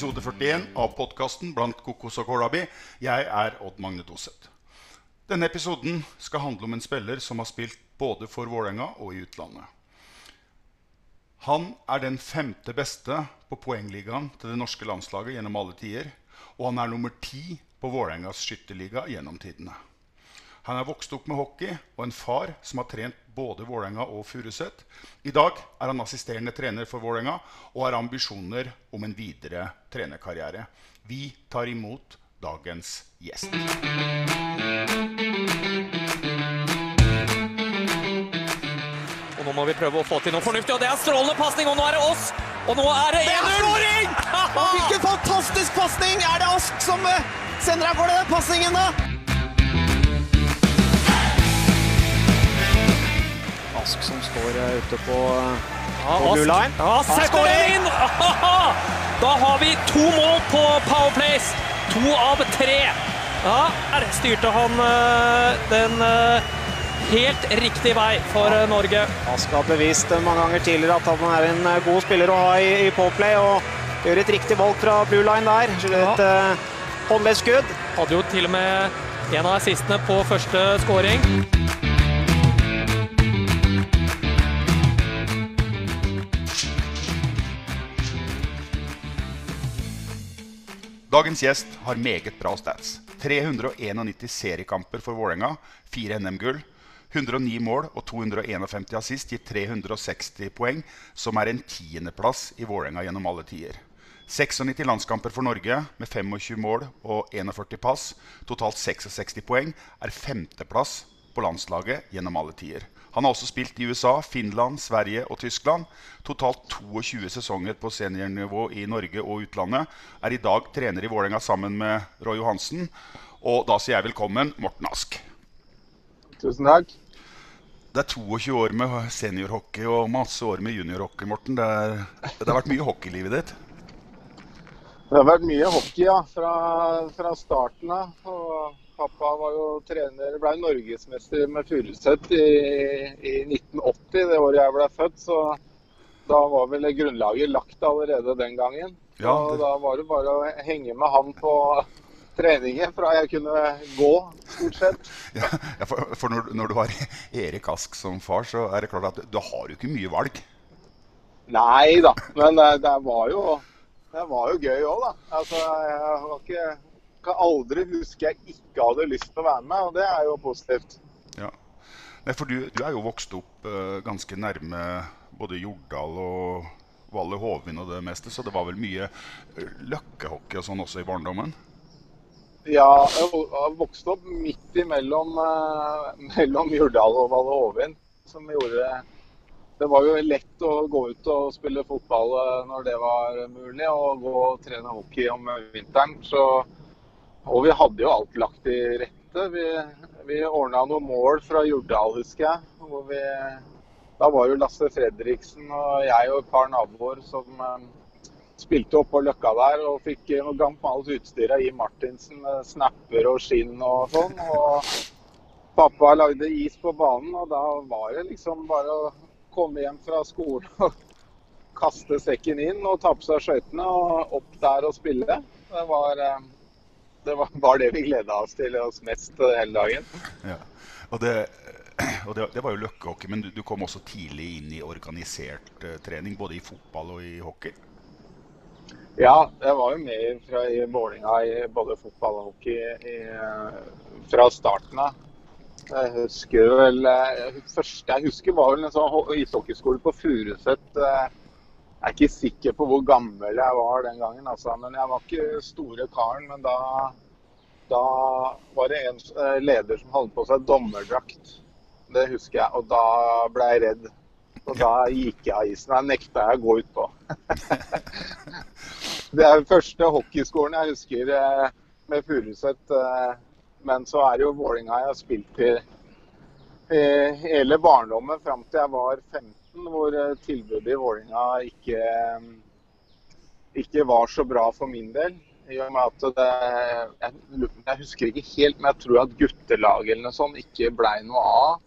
episode 41 av podkasten Blant kokos og kålabi'. Jeg er Odd Magne Doseth. Denne episoden skal handle om en spiller som har spilt både for Vålerenga og i utlandet. Han er den femte beste på poengligaen til det norske landslaget gjennom alle tider. Og han er nummer ti på Vålerengas skytterliga gjennom tidene. Han er vokst opp med hockey og en far som har trent både Vålerenga og Furuset. I dag er han assisterende trener for Vålerenga og har ambisjoner om en videre trenerkarriere. Vi tar imot dagens gjest. Og nå må vi prøve å få til noe fornuftig, og det er strålende pasning, og nå er det oss! Og nå er det 1-0! Hvilken fantastisk pasning! Er det Ask som eh, sender av gårde den pasningen, da? Ask som står eh, ute på, Ja, på blue line. Ja, setter den inn! Da har vi to mål på Powerplace. To av tre. Ja, her styrte han eh, den eh, helt riktig vei for eh, Norge. Ask har bevist eh, mange ganger tidligere at han er en eh, god spiller å ha i, i Powerplay, og gjør et riktig valg fra blue line der. Et ja. håndleddskudd. Hadde jo til og med en av assistene på første scoring. Dagens gjest har meget bra stats. 391 seriekamper for Vålerenga, fire NM-gull, 109 mål og 251 assist gir 360 poeng, som er en tiendeplass i Vålerenga gjennom alle tider. 96 landskamper for Norge med 25 mål og 41 pass, totalt 66 poeng, er femteplass på landslaget gjennom alle tider. Han har også spilt i USA, Finland, Sverige og Tyskland. Totalt 22 sesonger på seniornivå i Norge og utlandet. Er i dag trener i Vålerenga sammen med Roy Johansen. Og da sier jeg velkommen, Morten Ask. Tusen takk. Det er 22 år med seniorhockey og masse år med juniorhockey, Morten. Det, er, det har vært mye hockey i livet ditt. Det har vært mye hockey ja, fra, fra starten av. Og pappa var jo trener, ble norgesmester med Furuset i, i 1980, det året jeg ble født. Så da var vel grunnlaget lagt allerede den gangen. Ja, det- da var det bare å henge med han på treninger fra jeg kunne gå, stort sett. Ja, ja, for for når, når du har Erik Ask som far, så er det klart at du har jo ikke mye valg. Nei da, men det, det var jo det var jo gøy òg, da. Altså, jeg var ikke, kan aldri huske jeg ikke hadde lyst til å være med, og det er jo positivt. Ja. Nei, for du, du er jo vokst opp uh, ganske nærme både Jordal og Valle Hovin og det meste, så det var vel mye eh, løkkehockey og sånn også i barndommen? Ja, jeg vokste opp midt imellom uh, mellom Jordal og Valle Hovin, som gjorde Det var jo lett å gå ut og spille fotball når det var mulig, og gå og trene hockey om vinteren. Så, og vi hadde jo alt lagt til rette. Vi, vi ordna noen mål fra Jordal, husker jeg. Vi, da var jo Lasse Fredriksen og jeg og et par naboer som eh, spilte oppå Løkka der og fikk noe gammelt utstyr av I. Martinsen med snapper og skinn og sånn. Og pappa lagde is på banen, og da var det liksom bare å komme hjem fra skolen og kaste sekken inn og ta på seg skøytene og opp der og spille. Det var eh, det var, det vi gleda oss til oss mest eh, hele dagen. Ja. Og, det, og det, det var jo løkkehockey, men du, du kom også tidlig inn i organisert uh, trening, både i fotball og i hockey? Ja, jeg var jo med fra, i Vålinga i både fotball og hockey i, eh, fra starten av. Jeg husker vel eh, første jeg husker var vel en sånn ishockeyskole på Furuset. Jeg er ikke sikker på hvor gammel jeg var den gangen, altså. Men jeg var ikke store karen. Men da, da var det en eh, leder som hadde på seg dommerdrakt. Det husker jeg. Og da ble jeg redd. Og da gikk jeg av isen. Da nekta jeg å gå utpå. det er den første hockeyskolen jeg husker eh, med Furuset. eh, Men så er det jo Vålinga jeg har spilt i hele barndommen fram til jeg var 15, hvor eh, tilbudet i Vålinga ikke, ikke var så bra for min del. I og med at det, jeg, jeg husker ikke helt, men jeg tror at guttelaget eller noe sånt ikke blei noe av.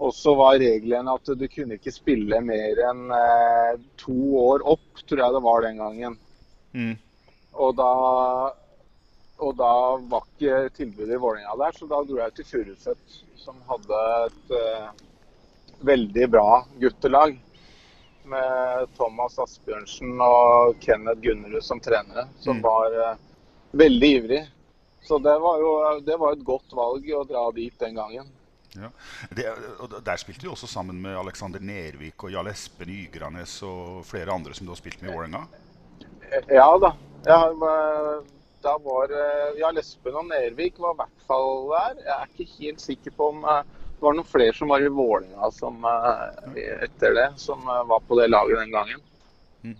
Og så var regelen at du kunne ikke spille mer enn eh, to år opp, tror jeg det var den gangen. Mm. Og da, og da var ikke tilbudet i Vålerenga der, så da dro jeg til Furuset, som hadde et eh, veldig bra guttelag. Med Thomas Asbjørnsen og Kenneth Gunnerud som trenere, som Mm. var eh, veldig ivrig. Så det var jo det var et godt valg å dra dit den gangen. Ja. Det, og Der spilte du også sammen med Alexander Nervik og Jarl Espen Ygranes og flere andre som du har spilt med i Vålerenga. Ja da. Ja, da var eh, Ja, Lesben og Nervik var i hvert fall der. Jeg er ikke helt sikker på om eh, det var noen flere som var i Vålerenga som, eh, etter det, som eh, var på det laget den gangen. Mm.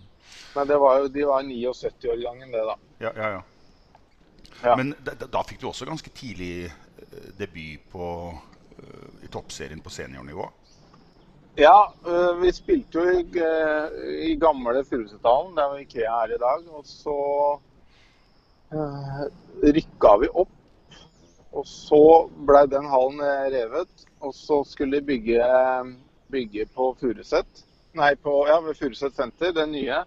Men det var jo, de var 79-årgangen, det, da. Ja, ja, ja. Ja. Men da, da- fikk du også ganske tidlig eh, debut på, i toppserien på seniornivå. Ja, vi spilte jo i, i gamle Furusetdalen, der Ikea er i dag. Og så øh, rykka vi opp. Og så blei den hallen revet. Og så skulle de bygge, bygge på Furuset. Nei, på, ja, ved Furuset senter, det nye.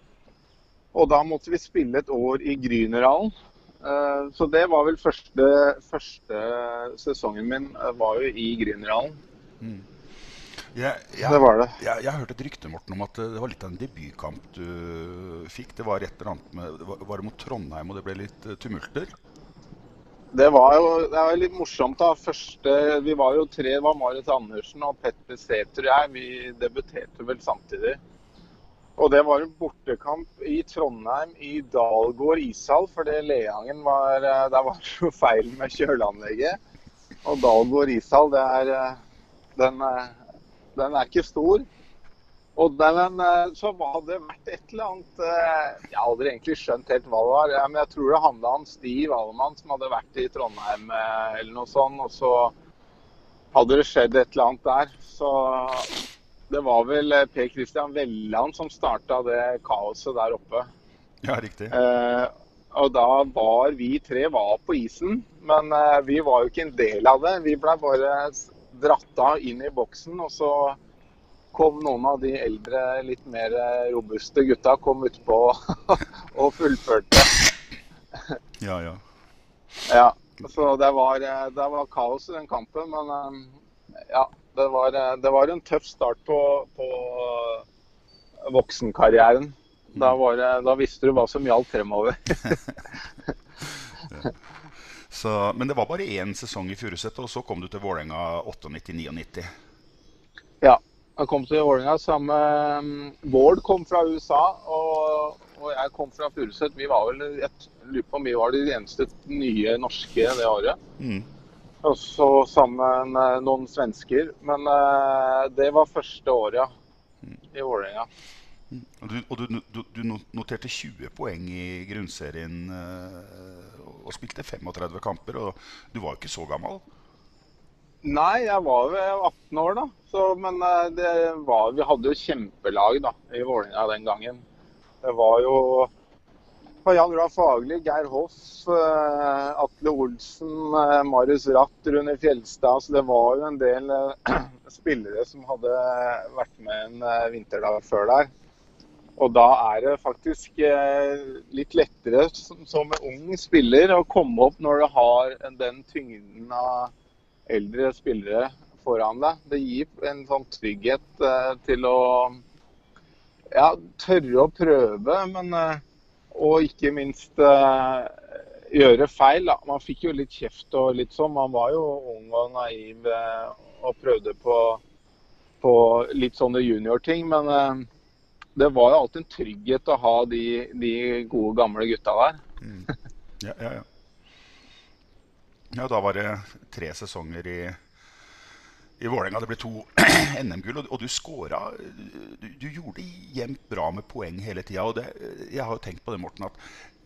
Og da måtte vi spille et år i Grünerhallen. Eh, Så det var vel første, første sesongen min eh, var jo i Grünerhallen. Jeg, jeg, Det var det. Jeg, jeg hørte et rykte Morten, om at eh, det var litt av en debutkamp du fikk. Det var et eller annet med, var, var det mot Trondheim, og det ble litt tumulter? Det var jo det var litt morsomt. da. Første, vi var jo tre. Det var Marit Andersen og Petter Sæther og jeg. Vi debuterte vel samtidig. Og det var en bortekamp i Trondheim, i Dalgård ishall. Det Leangen var eh, Der var det jo feil med kjøleanlegget. Og Dalgård ishall, det er eh, den, eh, den er ikke stor. Og den, eh, så hadde det vært et eller annet eh, Jeg har aldri egentlig skjønt helt hva det var. Men jeg tror det handla om Stiv Allemann som hadde vært i Trondheim eh, eller noe sånt. Og så hadde det skjedd et eller annet der. Så det var vel Per Christian Velland som starta det kaoset der oppe. Ja, riktig. Eh, og da var vi tre var på isen, men eh, vi var jo ikke en del av det. Vi ble bare dratt av inn i boksen, og så kom noen av de eldre, litt mer eh, robuste gutta kom utpå og fullførte. Ja, ja. Ja, så det var, eh, det var kaos i den kampen, men eh, ja. Det var, det var en tøff start på, på voksenkarrieren. Da, var det, da visste du hva som gjaldt fremover. Så, men det var bare én sesong i Furuset, og så kom du til Vålerenga 98-99. Ja. Jeg kom til Vålerenga sammen med Bård kom fra USA, og, og jeg kom fra Furuset. Vi var vel jeg lurer på om vi var de eneste nye norske det året. Mm. Og så sammen med noen svensker. Men eh, det var første året, ja. I Vålerenga. Og, du, og du, du, du noterte 20 poeng i grunnserien eh, og spilte 35 kamper. Og du var jo ikke så gammel. Nei, jeg var jo 18 år da. Så, men eh, var, vi hadde jo kjempelag da, i Vålerenga den gangen. Det var jo Jan Roar Fagerli, Geir Hoff, eh, Atle Olsen, eh, Marius Ratt, Rune Fjelstad. Så det var jo en del spillere som hadde vært med en vinterdag før der. Og da er det faktisk litt lettere som, som ung spiller å komme opp når du har den tyngden av eldre spillere foran deg. Det gir en sånn trygghet eh, til å ja, tørre å prøve, men eh, og ikke minst eh, gjøre feil. Da. Man fikk jo litt kjeft og litt sånn. Man var jo ung og naiv og prøvde på, på litt sånne juniorting. Men det var jo alltid en trygghet å ha de, de gode, gamle gutta der. Ja, ja, ja. Ja, da var det tre sesonger i, i Vålerenga. Det ble to NM-gull, og, og du skåra du, du gjorde det jevnt bra med poeng hele tida. Og jeg har jo tenkt på det, Morten, at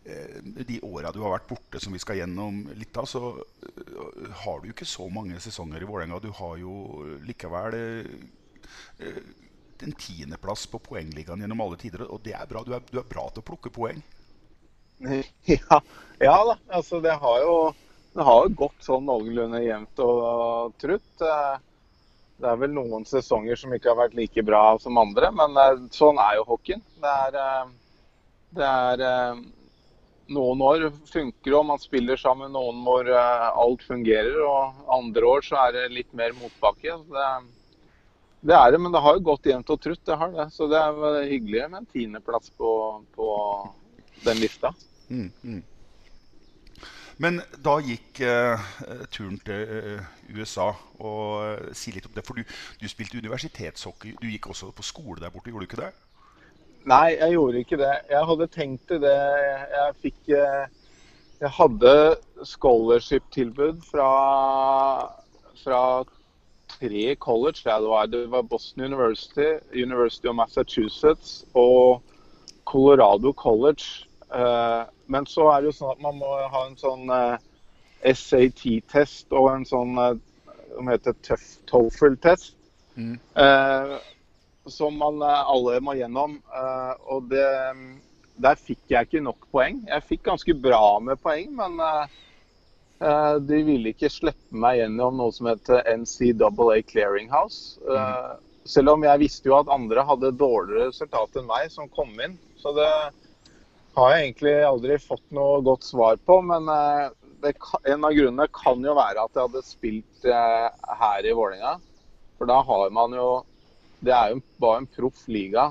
eh, de åra du har vært borte, som vi skal gjennom litt av, så eh, har du ikke så mange sesonger i Vålerenga. Du har jo likevel eh, en tiendeplass på poengligaen gjennom alle tider, og det er bra. Du er, du er bra til å plukke poeng. Ja, ja da. Altså, det har jo det har jo gått sånn noenlunde jevnt og trutt. Eh, Det er vel noen sesonger som ikke har vært like bra som andre, men eh, sånn er jo hockeyen. Det er, eh, det er Noen år funker det, og man spiller sammen. Noen år alt fungerer, og andre år så er det litt mer motbakke. Det, det er det, men det har jo gått jevnt og trutt. det har det. Så det er vel hyggelig med en tiendeplass på, på den lista. Mm, mm. Men da gikk uh, turen til uh, USA. og uh, Si litt om det. For du, du spilte universitetshockey. Du gikk også på skole der borte, gjorde du ikke det? Nei, jeg gjorde ikke det. Jeg hadde tenkt det. Jeg fikk Jeg hadde scholarship-tilbud fra, fra tre college. Det, var, det var Boston University, University of Massachusetts og Colorado College. Eh, men så er det jo sånn at man må ha en sånn eh, SAT-test og en sånn eh, som heter TOEFL-test. Eh, som man alle må gjennom. Og det, der fikk jeg ikke nok poeng. Jeg fikk ganske bra med poeng, men de ville ikke slippe meg gjennom noe som heter NCAA Clearinghouse. Mm. selv om jeg visste jo at andre hadde dårligere resultat enn meg som kom inn. Så det har jeg egentlig aldri fått noe godt svar på. Men eh, det, en av grunnene kan jo være at jeg hadde spilt eh, her i Vålerenga. For da har man jo Det er jo bare en proff liga,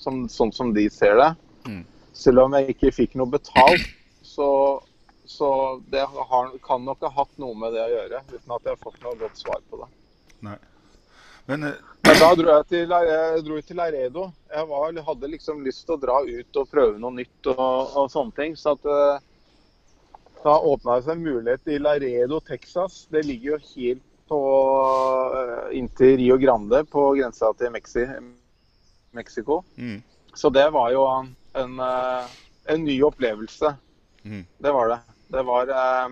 som, sånn som de ser det. Mm. Selv om jeg ikke fikk noe betalt, så, så det har, kan nok ha hatt noe med det å gjøre. Uten at jeg har fått noe godt svar på det. Nei. Men eh, Men da dro jeg til, jeg dro til Laredo. Jeg var, hadde liksom lyst til å dra ut og prøve noe nytt og, og sånne ting. Så at, eh, da åpna det seg en mulighet i Laredo, Texas. Det ligger jo helt på eh, inntil Rio Grande på grensa til Mexi, Mexico. mm, Så det var jo en, eh, en ny opplevelse. mm, Det var det. Det var eh,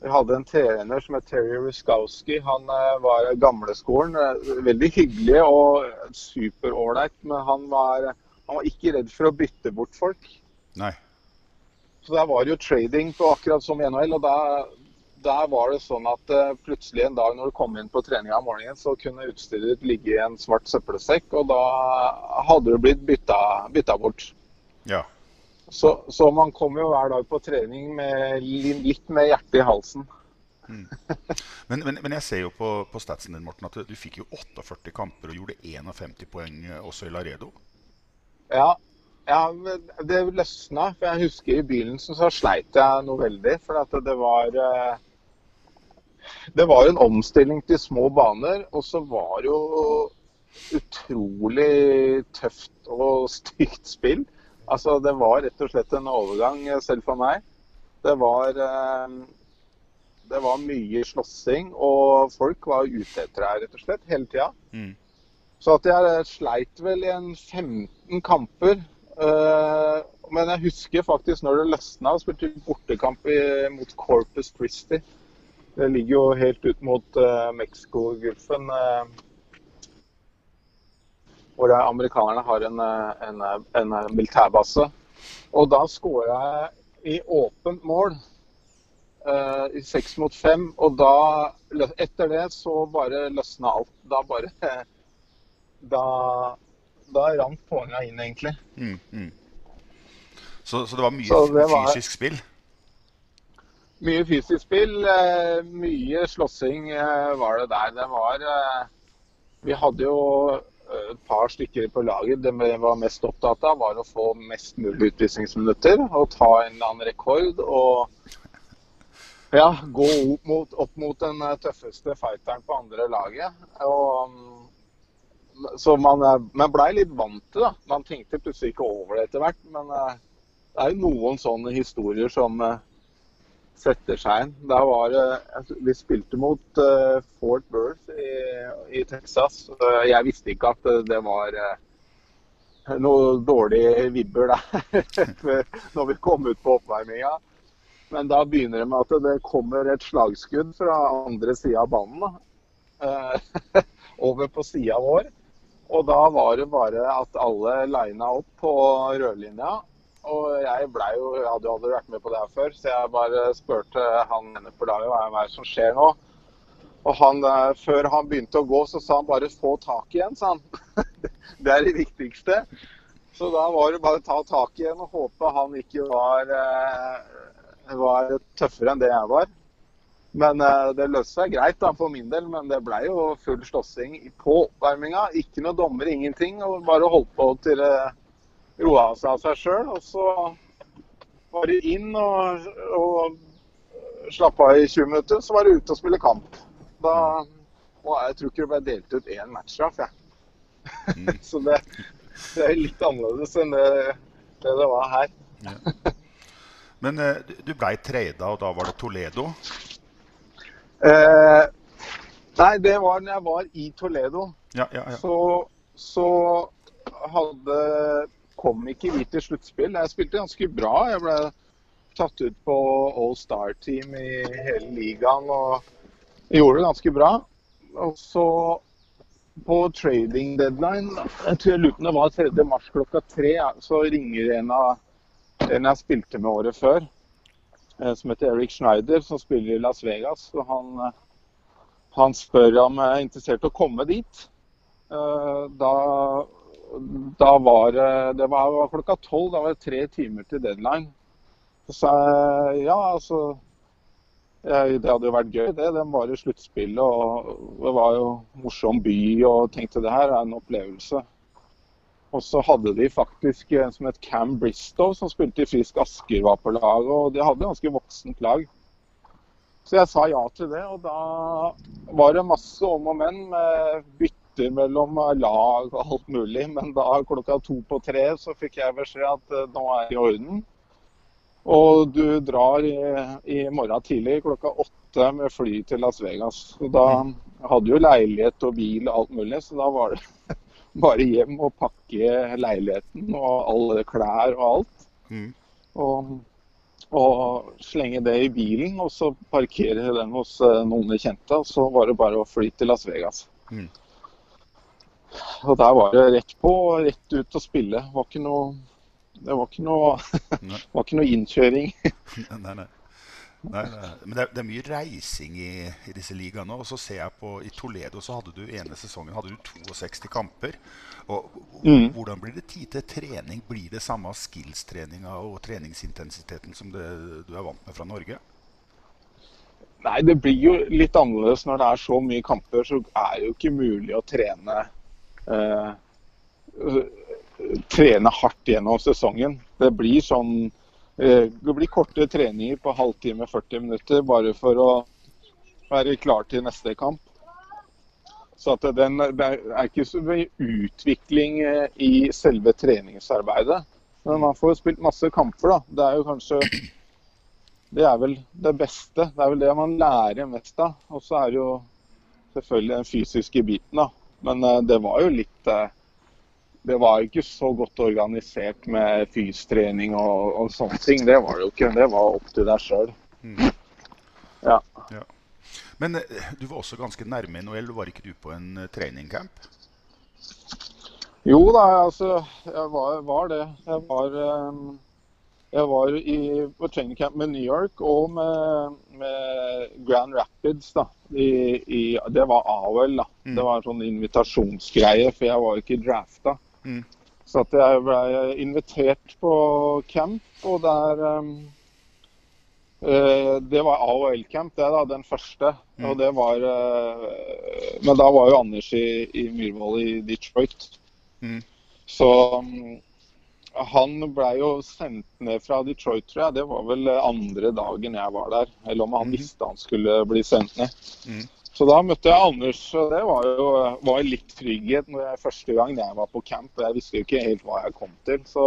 Vi hadde en trener som het Terry Ruskowski. Han eh, var gamleskolen. Eh, veldig hyggelig og superålreit, men han var, han var ikke redd for å bytte bort folk. nei. Så der var det jo trading på akkurat som i NHL. og da, der var det sånn at eh, plutselig en dag når du kom inn på treninga om morgenen, så kunne utstyret ditt ligge i en svart søppelsekk, og da hadde du blitt bytta, bytta bort. Ja. Så, så man kommer jo hver dag på trening med litt med hjertet i halsen. Men, men, men jeg ser jo på, på statsen din, Morten, at du fikk jo 48 kamper og gjorde 51 poeng eh, også i Laredo. Ja, ja det løsna. For jeg husker i begynnelsen så sleit jeg noe veldig. For at det var eh, Det var en omstilling til små baner, og så var det jo utrolig tøft og stygt spill. Altså, det var rett og slett en overgang eh, selv for meg. Det var eh, det var mye slåssing, og folk var ute etter deg rett og slett hele tida. Mm. Så at jeg sleit vel i en 15 kamper. Eh, men jeg husker faktisk når det løsna, og spilte bortekamp mot Corpus Christi. Det ligger jo helt ut mot Mexicogolfen. Uh, hvor amerikanerne har en, eh, en, eh, en eh, militærbase. Og da skåra jeg i åpent mål. eh, I seks mot fem. Og da, etter det så bare løsna alt. Da bare Da, da rant poenga inn, egentlig. Mm, mm. Så, så det var mye det var- fysisk spill? Mye fysisk spill, mye slåssing var det der. Det var Vi hadde jo et par stykker på laget. Det var mest opptatt av, var å få mest mulig utvisningsminutter og ta en eller annen rekord. og ja, gå opp mot, opp mot den eh, tøffeste fighteren på andre laget. Og, mm, så man, man blei litt vant til det. Man tenkte plutselig ikke over det etter hvert. Men eh, det er jo noen sånne historier som eh, setter seg inn. Da var det altså, Vi spilte mot eh, Fort Worth i, i Texas. Jeg visste ikke at det, var eh, noe dårlige vibber der når vi kom ut på oppvarminga. Men da begynner det med at det kommer et slagskudd fra andre sida av banen. Eh, over på sida vår. Og da var det bare at alle lina opp på rødlinja. Og jeg blei jo Jeg hadde jo aldri vært med på det her før, så jeg bare spurte han ene på laget hva er det som skjer nå. Og han, eh, før han begynte å gå, så sa han bare 'få tak igjen', sa han. Det er det viktigste. Så da var det bare å ta tak igjen og håpe han ikke var, eh, var tøffere enn det jeg var. Men eh, det løste seg greit da, for min del, men det ble jo full slåssing på oppvarminga. Ikke noe dommer, ingenting. og Bare holdt på til roa seg av seg sjøl. Og så var det inn og, og slappe av i 20 minutter, så var det ute og spille kamp. Da, og jeg tror ikke det ble delt ut én matchstraff, jeg. så det, det er litt annerledes enn det det, det var her. Men eh, du- blei trada, og da var det Toledo. Eh, nei, det var når jeg var i Toledo. Ja, ja, ja. Så, så hadde kom ikke vi til sluttspill. Jeg spilte ganske bra. Jeg ble tatt ut på All Star-team i hele ligaen og gjorde det ganske bra. Og så på trading deadline, jeg tror jeg lurer det var 3. mars klokka tre, så ringer en av en jeg spilte med året før, eh, som heter Eric Schneider, som spiller i Las Vegas. Og han, eh, han spør om jeg er interessert i å komme dit. Eh, Da, da var det var, klokka tolv, da var det tre timer til deadline. Så sa jeg ja, altså jeg, Det hadde jo vært gøy, det. Det var jo sluttspillet, og det var jo morsom by. Og tenkte det her er en opplevelse. Og så hadde de faktisk en som het Cam Bristow, som spilte i Frisk Asker, var på laget. Og de hadde ganske voksent lag. Så jeg sa ja til det, og da var det masse om og men med bytter mellom lag og alt mulig. Men da klokka to på tre så fikk jeg beskjed at eh, nå er det i orden. Og du drar i, i morgen tidlig klokka åtte med fly til Las Vegas. Og da hadde jo leilighet og bil og alt mulig, så da var det bare hjem og pakke leiligheten og alle klær og alt. Mm. Og, og slenge det i bilen, og så parkere den hos eh, noen kjente. Og så var det bare å fly til Las Vegas. Mm. Og der var det rett på og rett ut og spille. Det var ikke noe, det var ikke noe, var ikke noe innkjøring. Nei, nei. Nei, nei. Men det er, det er mye reising i, i disse ligaene. Og så ser jeg på I Toledo så hadde du ene sesongen hadde du 62 kamper. Og Mm. Hvordan blir det tid til trening? Blir det samme skills-treninga og treningsintensiteten som det du er vant med fra Norge? Nei, det blir jo litt annerledes når det er så mye kamper. Så er det jo ikke mulig å trene trene hardt gjennom sesongen. Det blir sånn eh, Det blir korte treninger på halvtime, 40 minutter bare for å være klar til neste kamp. Så at den, det er ikke så mye utvikling eh, i selve treningsarbeidet. Men man får spilt masse kamper, da. Det er jo kanskje det er vel det beste. Det er vel det man lærer mest av. Og så er det jo selvfølgelig den fysiske biten, da. Men eh, det var jo litt eh, Det var ikke så godt organisert med fystrening og, og sånne ting. Det var det jo ikke. Det var opp til deg sjøl. Ja. Ja. Men eh, du var også ganske nærme NHL. Var ikke du på en trainingcamp? Jo da, altså jeg var, var det. Jeg var, eh, jeg var i, på training camp med New York og med, med Grand Rapids. da. I, i, det var AOL. da. Mm. Det var en sånn invitasjonsgreie, for jeg var ikke drafta. Mm. Så jeg ble invitert på camp, og der um, Uh, Det var AOL-camp, det da, den første. Mm. Og det var uh, Men da var jo Anders i, i Myhrvold i Detroit. Mm. Så mm, han blei jo sendt ned fra Detroit, tror jeg. Det var vel andre dagen jeg var der. Eller om han visste han skulle bli sendt ned. Mm. Så da møtte jeg Anders, og det var jo var litt trygghet når jeg, første gang jeg var på camp. og Jeg visste jo ikke helt hva jeg kom til, så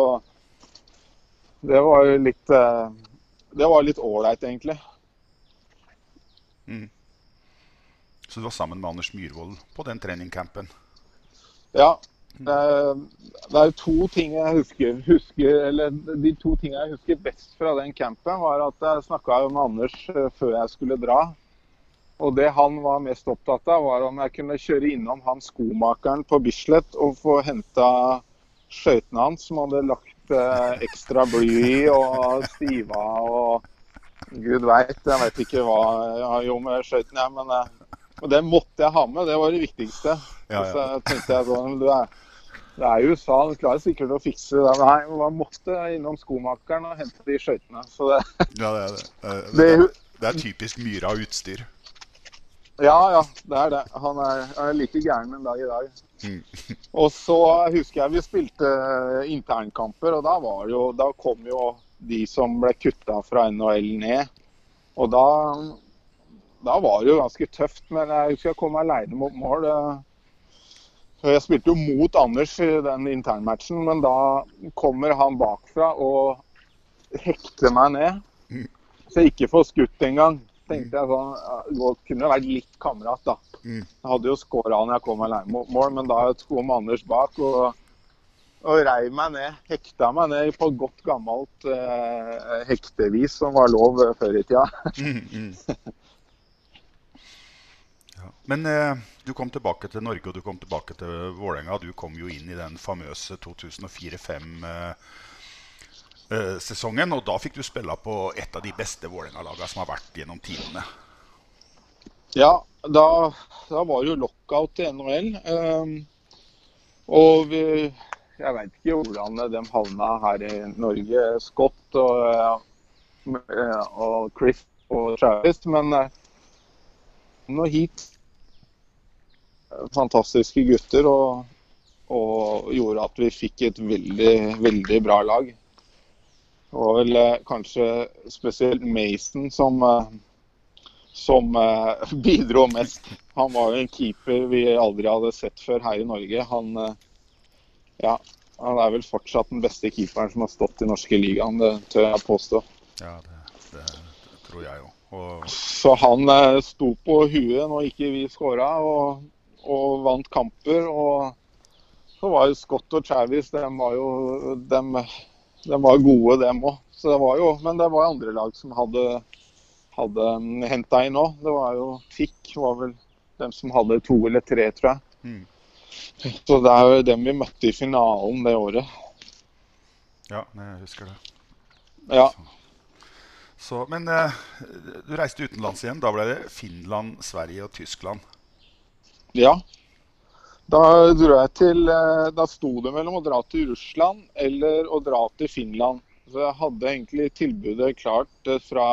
det var jo litt eh, Det var litt ålreit, egentlig. Mm. Så du var sammen med Anders Myhrvold på den treningcampen? Ja. Det er, det er to ting jeg husker, husker eller De to tingene jeg husker best fra den campen, var at jeg snakka med Anders eh, før jeg skulle dra. Og det han var mest opptatt av, var om jeg kunne kjøre innom han skomakeren på Bislett og få henta skøytene hans, som hadde lagt eh, ekstra bly i og stiva og Gud veit, jeg veit ikke hva jeg har gjort med skøytene, men og det måtte jeg ha med. Det var det viktigste. Ja, ja. Så tenkte jeg sånn du er, Det er USA, du klarer sikkert å fikse det. Nei, man måtte innom skomakeren og hente de skøytene. Så det Ja, det er det. Eh, Det- Det, det er typisk Myhra utstyr. Ja, ja, det er det. Han er, er like gæren en dag i dag. Mm. Og så husker jeg vi spilte internkamper, og da, var jo, da kom jo de som ble kutta fra NHL ned. Og da, da var det jo ganske tøft, men jeg husker jeg kom aleine mot mål. eh. Jeg spilte jo mot Anders i den internmatchen, men da kommer han bakfra og hekter meg ned. Så jeg ikke får skutt engang. Tenkte jeg sånn, jeg kunne vært litt kamerat, da. Mm. Jeg hadde jo skåra når jeg kom alene mot mål, men da kom Anders bak og, og reiv meg ned. Hekta meg ned på godt gammelt eh, hektevis som var lov før i tida. Men eh, du kom tilbake til Norge og du kom tilbake til Vålerenga. Du kom jo inn i den famøse 2004-2005-sesongen. og da fikk du spille på et av de beste Vålerenga-lagene som har vært gjennom tidene. Ja, da, da var det jo lockout i NHL. Eh, og vi, jeg veit ikke hvordan de havna her i Norge, Scott og, eh, og Chris og Travis, men eh, nå hit fantastiske gutter og, og gjorde at vi fikk et veldig, veldig bra lag. Det var vel eh, kanskje spesielt Mason som, eh, som eh, bidro mest. Han var jo en keeper vi aldri hadde sett før her i Norge. Han, ja, han er vel fortsatt den beste keeperen som har stått i norske ligaen, det tør jeg påstå. Ja, det, det, det tror jeg òg. Og Så han sto på huet når ikke vi skåra, og, og vant kamper. Og så var jo Scott og Travis de var jo de, de var gode, dem òg. Men det var andre lag som hadde, hadde henta inn òg. Det var jo Fikk var vel dem som hadde to eller tre, tror jeg. Mm. Så det er jo dem vi møtte i finalen det året. ja, jeg husker det. Ja. Så, men eh, du reiste utenlands igjen. Da ble det Finland, Sverige og Tyskland. Ja. Da dro jeg til eh, Da sto det mellom å dra til Russland eller å dra til Finland. Så jeg hadde egentlig tilbudet klart eh, fra,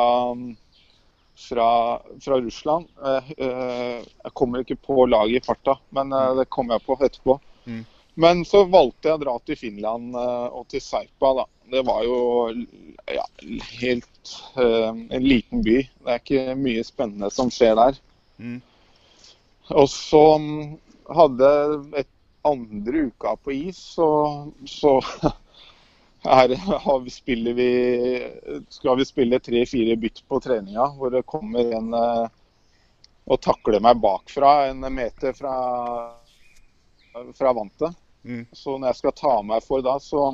fra, fra Russland. Eh, Jeg kommer ikke på laget i farta, men eh, det kommer jeg på etterpå. Mm. Men så valgte jeg å dra til Finland og til Saipa. da. Det var jo ja, helt uh, en liten by. Det er ikke mye spennende som skjer der. Mm. Og så mm, hadde et andre uka på is, så, så her har vi, spiller vi, skal vi spille tre-fire bytt på treninga, hvor det kommer en eh, og takler meg bakfra en meter fra, fra vantet. Mm. Så når jeg skal ta meg for da, så,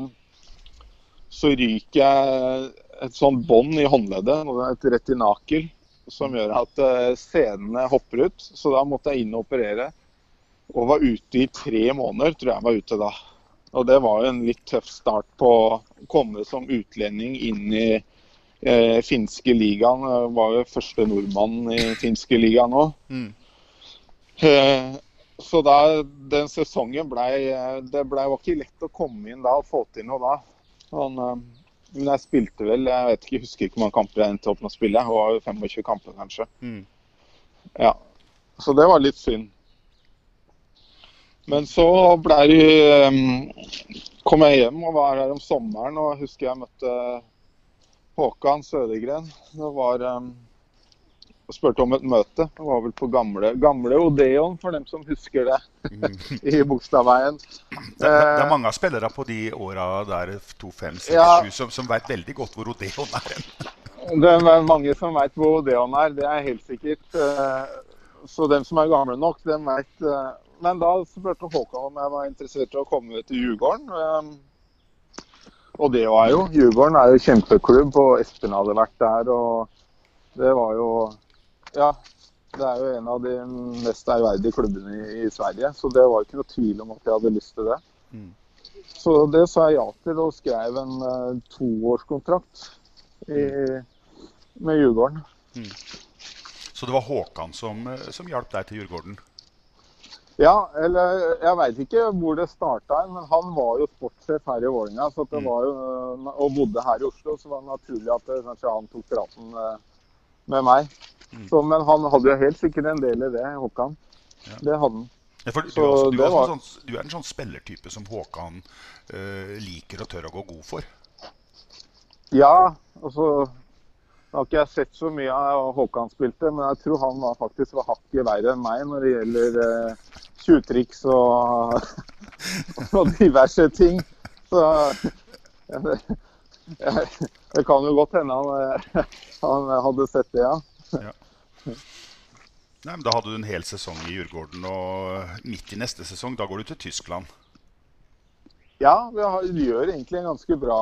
så ryker jeg et sånt bånd i håndleddet, rett i nakel. Som gjør at scenene senene hopper ut. Så da måtte jeg inn og operere. Og var ute i tre måneder, tror jeg var ute da. Og det var jo en litt tøff start på å komme som utlending inn i eh, finske ligaen. Jeg var jo første nordmann i finske ligaen òg. Mm. Eh, så da, den sesongen blei Det ble, var ikke lett å komme inn da og få til noe da. Sånn, eh, men jeg spilte vel Jeg vet ikke, jeg husker ikke hvor mange kamper jeg endte opp med å spille. Det var jo 25 kamper, kanskje. Mm. Ja. Så det var litt synd. Men så ble det um, kom jeg hjem og var her om sommeren, og jeg husker jeg møtte Håkan Sødegren. Det var um, og spurte om et møte. Det var vel på gamle, gamle Odeon, for dem som husker det. I Bogstadveien. Det, det, er mange av spillere på de åra der, 2, 5, 6, Ja. 7, som, som veit veldig godt hvor Odeon er. Det er mange som veit hvor Odeon er, det er helt sikkert. Eh, Så dem som er gamle nok, dem veit Men da spurte Håkan om jeg var interessert i å komme til Djurgården. Eh, Og det var jo. Djurgården er jo kjempeklubb, og Espen hadde vært der. Og det var jo Ja. Det er jo en av de mest ærverdige klubbene i, i Sverige, så det var ikke noe tvil om at jeg hadde lyst til det. Mm. Så det sa jeg ja til, og skrev en uh, toårskontrakt med Djurgården. Så det var Håkan som, eh, som hjalp deg til Djurgården? Ja, eller jeg veit ikke hvor det starta, men han var jo sportssjef her i Vålerenga. Så at det var jo, eh, og bodde her i Oslo, så var det naturlig at kanskje han tok praten eh, med meg. Så, men han hadde jo helt sikkert en del i det, Håkan. Det hadde han. Ja, du, Så også, du, er var- sånn, du er en sånn spillertype som Håkan eh, liker og tør å gå god for. Ja, altså Nå har ikke jeg sett så mye av Håkan spilte, men jeg tror han var faktisk var hakket verre enn meg når det gjelder eh, tjuvtriks og, og diverse ting. Så jeg, jeg, det kan jo godt hende han, eh, han hadde sett det, ja. Nei, men Da hadde du en hel sesong i Djurgården, og midt i neste sesong, da går du til Tyskland. Ja, vi, gjør egentlig en ganske bra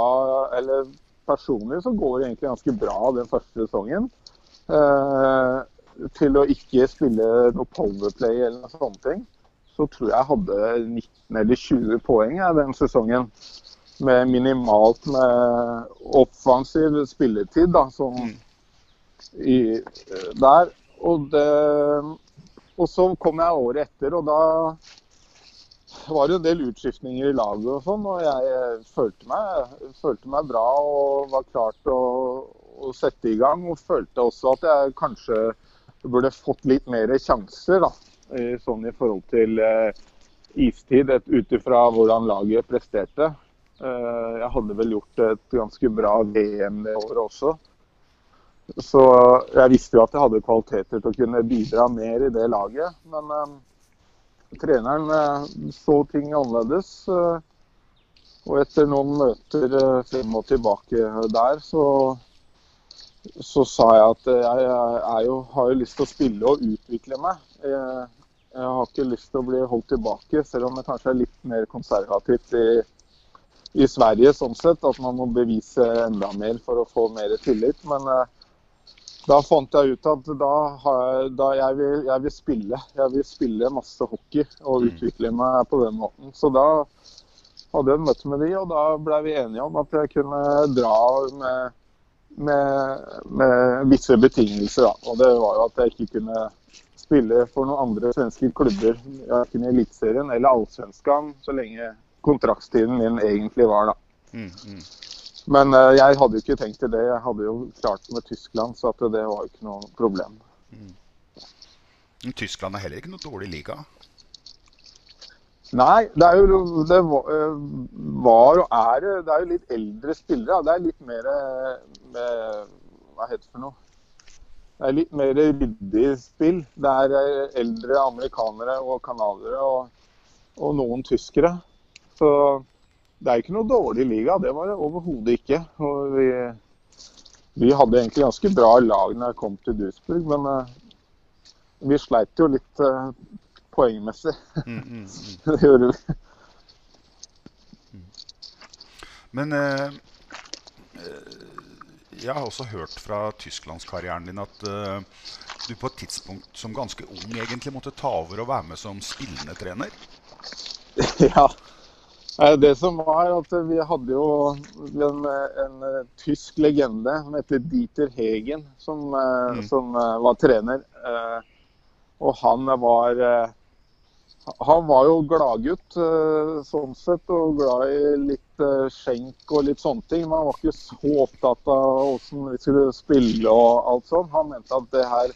Eller personlig så går det egentlig ganske bra den første sesongen. Eh, til å ikke spille noe powerplay eller noe sånne ting, så tror jeg jeg hadde 19 eller 20 poeng jeg, den sesongen. Med minimalt med offensiv spilletid, da, sånn i, der. Og, det, og så kom jeg året etter, og da var det en del utskiftninger i laget og sånn, og jeg eh, følte meg, følte meg bra og var klar til å, å sette i gang. Og følte også at jeg kanskje burde fått litt mer sjanser, da. i- Sånn i forhold til eh, istid, ut ifra hvordan laget presterte. Eh, jeg hadde vel gjort et ganske bra VM det året også. Så jeg visste jo at jeg hadde kvaliteter til å kunne bidra mer i det laget. Men eh, treneren eh, så ting annerledes. eh, Og etter noen møter frem og tilbake der, så, så sa jeg at jeg, jeg jo, har jo lyst til å spille og utvikle meg. Jeg, jeg har ikke lyst til å bli holdt tilbake, selv om jeg kanskje er litt mer konservativt i, i Sverige sånn sett. At man må bevise enda mer for å få mer tillit. Men eh, da fant jeg ut at da, har jeg, da jeg, vil, jeg vil spille. Jeg vil spille masse hockey og utvikle meg på den måten. Så da hadde jeg et møte med de, og da ble vi enige om at jeg kunne dra med, med, med visse betingelser. Da. Og det var jo at jeg ikke kunne spille for noen andre svenske klubber, verken i Eliteserien eller Allsvenskan, så lenge kontraktstiden min egentlig var. da. Mm, mm. Men uh, jeg hadde jo ikke tenkt til det. Jeg hadde jo klart med Tyskland, så at det var jo ikke noe problem. Men Tyskland er heller ikke noe dårlig liga. Nei, det er jo det var, eh, var og er det. Det er jo litt eldre spillere. Det er litt mer eh, med, Hva heter det for noe? Det er litt mer ryddig spill. Det er eldre amerikanere og canadiere og, og noen tyskere. Så det er ikke noe dårlig liga. Det var det overhodet ikke. Og vi, vi hadde egentlig ganske bra lag når jeg kom til Duisburg, men uh, vi sleit jo litt uh, poengmessig. Mm, mm, mm. det gjorde vi. Men eh, eh, jeg har også hørt fra tysklandskarrieren din at eh, du på et tidspunkt som ganske ung egentlig måtte ta over og være med som spillende trener. Ja. Eh, Det som var at vi hadde jo en, en eh, tysk legende som heter Dieter Hegen, som, mm. som eh, var trener. Eh, Og han var eh, Han var jo gladgutt eh, sånn sett, og glad i litt eh, skjenk og litt sånne ting. Men han var ikke så opptatt av hvordan vi skulle spille og alt sånt. Han mente at det her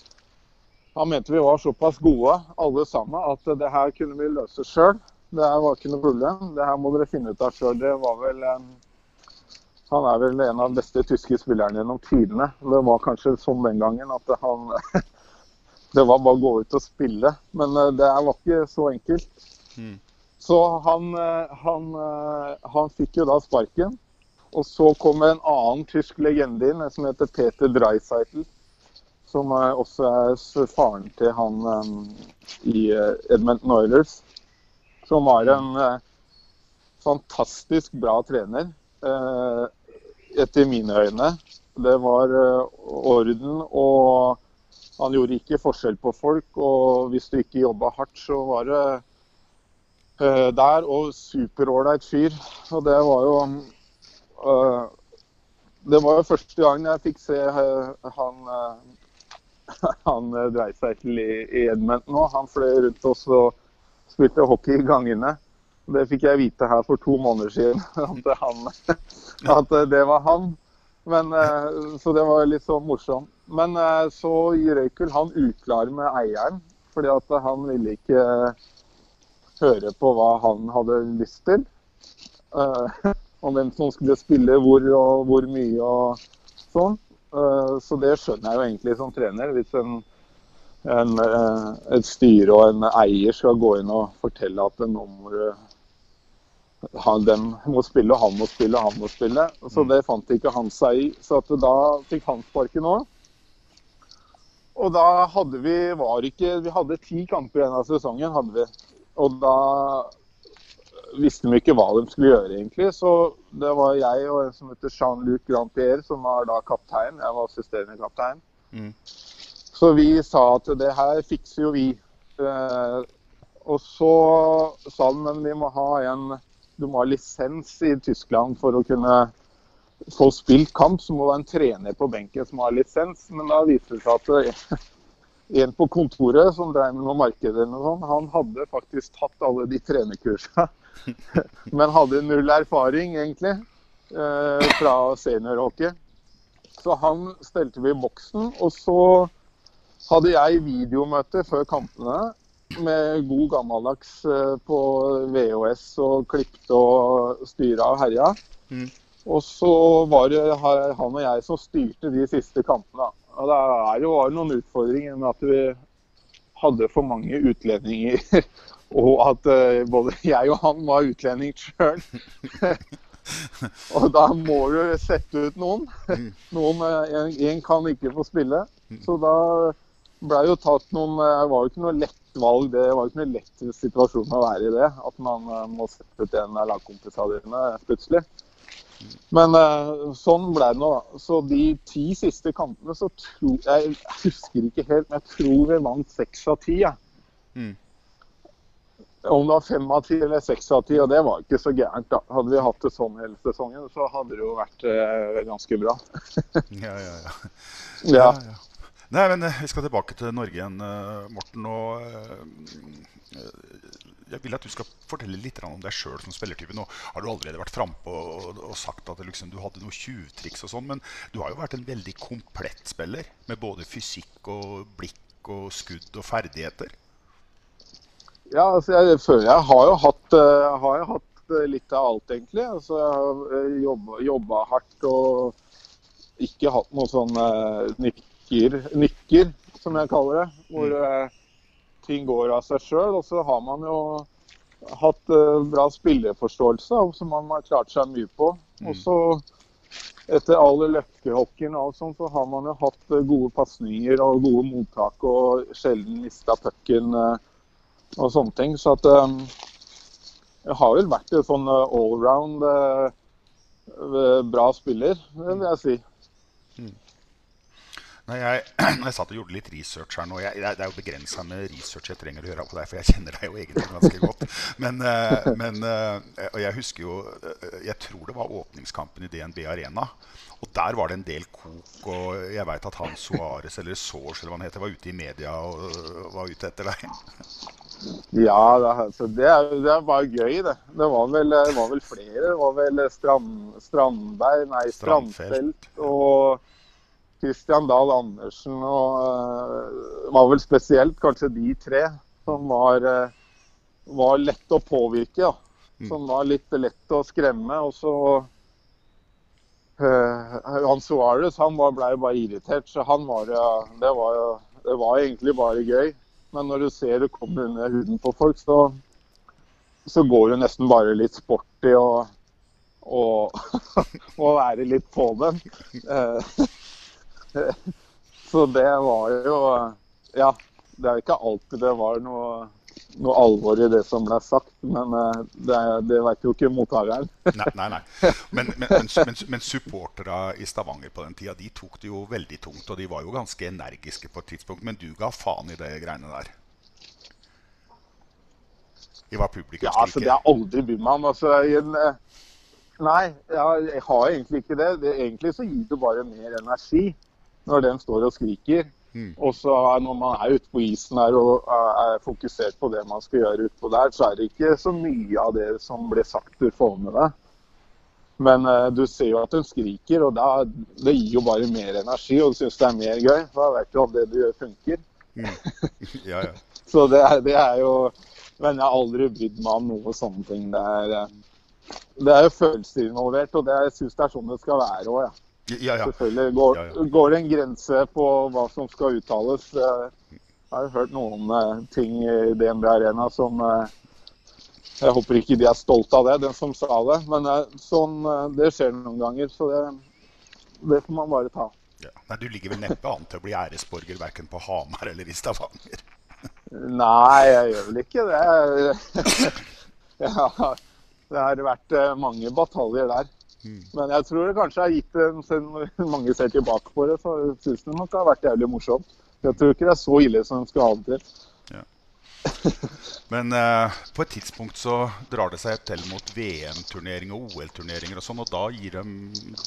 han mente vi var såpass gode alle sammen at det her kunne vi løse sjøl. Det her var ikke noe problem. Det her må dere finne ut av sjøl. Det var vel Han er vel en av de beste tyske spillerne gjennom tidene. Det var kanskje sånn den gangen at han Det var bare å gå ut og spille. Men eh, det her var ikke så enkelt. Så han, eh, han, eh, han fikk jo da sparken. Og så kom en annen tysk legende inn, som heter Peter Dreisaitl. Som også er faren til han um, i Edmund Oilers. Som var en eh, fantastisk bra trener, eh, etter mine øyne. Det var eh, orden, og han gjorde ikke forskjell på folk. Og hvis du ikke jobba hardt, så var det eh, der. Og superålreit fyr. Og det var jo eh, Det var jo første gang jeg fikk se eh, han uh, han eh, seg til i, i Edmonton nå. Han fløy rundt oss og spilte hockey i gangene. Det fikk jeg vite her for to måneder siden, at, han, at det var han. Men, eh, så det var litt sånn morsomt. Men eh, så røyk vel han uklar med eieren, fordi at han ville ikke høre på hva han hadde lyst til. Eh, Om hvem som skulle spille hvor og hvor mye og sånn. Eh, Så det skjønner jeg jo egentlig som trener. Hvis en, en, eh, et styre og en eier skal gå inn og fortelle at nå må han, dem må spille, og han må spille, og han må spille. Så det fant ikke han seg i. Så at da fikk han sparken òg. Og da hadde vi var ikke Vi hadde ti kamper igjen av sesongen, hadde vi. Og da visste vi ikke hva de skulle gjøre, egentlig. Så det var jeg og en som heter Jean-Luc Grantier, som var da kaptein. Jeg var assisterende kaptein. Mm. Så vi sa at det her fikser jo vi. Eh, og så sa de men vi må ha en du må ha lisens i Tyskland for å kunne få spilt kamp. Så må det være en trener på benken som har lisens. Men da viste det seg at en på kontoret som drev med noe marked han hadde faktisk tatt alle de trenerkursene. Men hadde null erfaring, egentlig, eh, fra seniorhockey. Så han stelte vi i boksen. Og så hadde jeg videomøte før kampene med god gammeldags eh, på VHS og klippet og styra og herja. Mm. Og så var det han og jeg som styrte de siste kampene. Og det er jo var noen utfordringer med at vi hadde for mange utlendinger. Og at eh, både jeg og han var utlending sjøl. og da må du sette ut noen. Noen, eh, en, en kan ikke få spille. Så da ble jo tatt noen eh, Det var jo ikke noe lett valg. Det var jo ikke noe lett situasjon å være i det. At man eh, må sette ut en av lagkompisene dine plutselig. Men eh, sånn ble det nå. da. Så de ti siste kampene så tror jeg husker ikke helt, men jeg tror vi vant seks av ti. Ja. Mm. Om det var fem av ti eller seks av ti, og det var ikke så gærent. da. Hadde vi hatt det sånn hele sesongen, så hadde det jo vært eh, ganske bra. Ja, ja, ja. Ja. ja. Nei, men eh, Vi skal tilbake til Norge igjen, eh, Morten. og eh, eh, Jeg vil at du skal fortelle litt om deg sjøl som spillertype. Nå har du allerede vært frampå og, og sagt at liksom, du hadde noen tjuvtriks og sånn, men du har jo vært en veldig komplett spiller med både fysikk og blikk og skudd og ferdigheter. Ja, altså jeg føler jeg har jo hatt, uh, har jeg hatt eh, litt av alt, egentlig. Altså, jeg har eh, jobba, hardt og ikke hatt noe sånn eh, nykker, nykker, som jeg kaller det. Hvor mm. ting går av seg sjøl. Og så har man jo hatt eh, bra spilleforståelse, som man har klart seg mye på. Og så etter all løkkehockeyen og alt sånt, så har man jo hatt eh, gode pasninger og gode mottak og sjelden mista pucken. eh, og sånne ting. Så at um, jeg har vel vært en sånn allround uh, bra spiller, vil jeg si. Nei, jeg, jeg satt og gjorde litt research her nå jeg, Det er jo begrensa med research jeg trenger å gjøre på deg, for jeg kjenner deg jo egentlig ganske godt. Men, eh, men eh, Og jeg husker jo eh, Jeg tror det var åpningskampen i DNB Arena. Og der var det en del kok. Og jeg veit at han Suárez, eller Source, eller hva han heter, var ute i media og var ute etter deg. Ja, altså, det, det bare gøy, det. Det var vel, det var vel flere. Det var vel Strand, Strandberg, nei. Strandfelt og Christian Dahl Andersen. Og uh, det var vel spesielt kanskje de tre som var uh, var lett å påvirke. Ja. Som var litt lett å skremme. Og så uh, Han Suárez han var- ble jo bare irritert, så han var jo det, var jo det var egentlig bare gøy. Men når du ser det kommer under huden på folk, så, så går det nesten bare litt sporty og, og, og være litt på dem. Eh, Så det var jo Ja, det er ikke alltid det var noe, noe alvor i det som ble sagt, men eh, det, det vet jo ikke mottakeren. Nei, nei. nei. Men, men, men, men, supporterne i Stavanger på den tida de tok det jo veldig tungt. Og de var jo ganske energiske på et tidspunkt. Men du ga faen i det greiene der. Ja, altså, det har aldri brydd meg om. Altså, en, eh, nei, jeg, jeg har egentlig ikke det. det. Egentlig så gir det bare mer energi når den står og skriker. Og så når man er ute på isen her og er er fokusert på det man skal gjøre utpå der, så er det ikke så mye av det som blir sagt du får med deg. Men uh, du ser jo at hun skriker, og da, det gir jo bare mer energi. Og du syns det er mer gøy, da vet du at det du gjør, funker. Ja, ja. Så det er, det er jo Men jeg har aldri brydd meg om noe sånne ting. Det er, eh, det er jo følelser involvert, og det, jeg syns det er sånn det skal være òg, ja. Ja, ja. Selvfølgelig går, Ja, går det en grense på hva som skal uttales. Eh, Jeg har hørt noen eh, ting i DNB Arena som eh, Jeg håper ikke de er stolt av det, den som sa det. Men sånn, det skjer noen ganger, så det, det får man bare ta. ja. Nei, du ligger vel neppe an til å bli æresborger verken på Hamar eller i Stavanger. Nei, jeg gjør vel ikke det. ja, det har vært mange bataljer der. Men jeg tror det kanskje har gitt en, Siden mange ser tilbake på det, så syns de nok det har vært jævlig morsomt. Jeg tror ikke det er så ille som de skal ha det til. Men eh, på et tidspunkt så drar det seg til mot VM-turneringer og OL-turneringer og sånn, og da gir de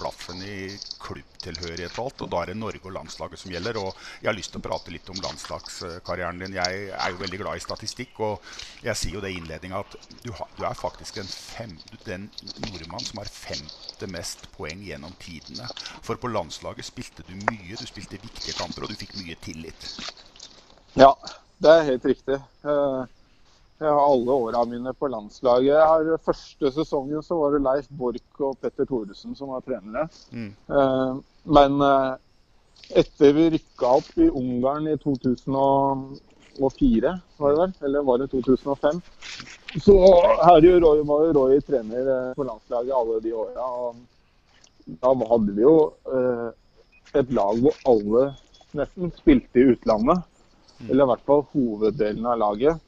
blaffen i klubbtilhørighet og alt, og da er det Norge og landslaget som gjelder. Og jeg har lyst til å prate litt om landslagskarrieren din. Jeg er jo veldig glad i statistikk, og jeg sier jo det i innledninga at du, har, du er faktisk fem, den nordmann som har femte mest poeng gjennom tidene. For på landslaget spilte du mye, du spilte viktige kamper, og du fikk mye tillit. Ja, det er helt riktig. Eh, Jeg har alle åra mine på landslaget. Har Første sesongen så var det Leif Borch og Petter Thoresen som var trenere. Mm. Men eh, etter vi rykka opp i Ungarn i 2004, var det vel? Eller var det 2005? Så her jo Roy, var jo Roy trener eh, på landslaget alle de åra. Da hadde vi jo eh, et lag hvor alle nesten spilte i utlandet. Eller i hvert fall hoveddelen av laget.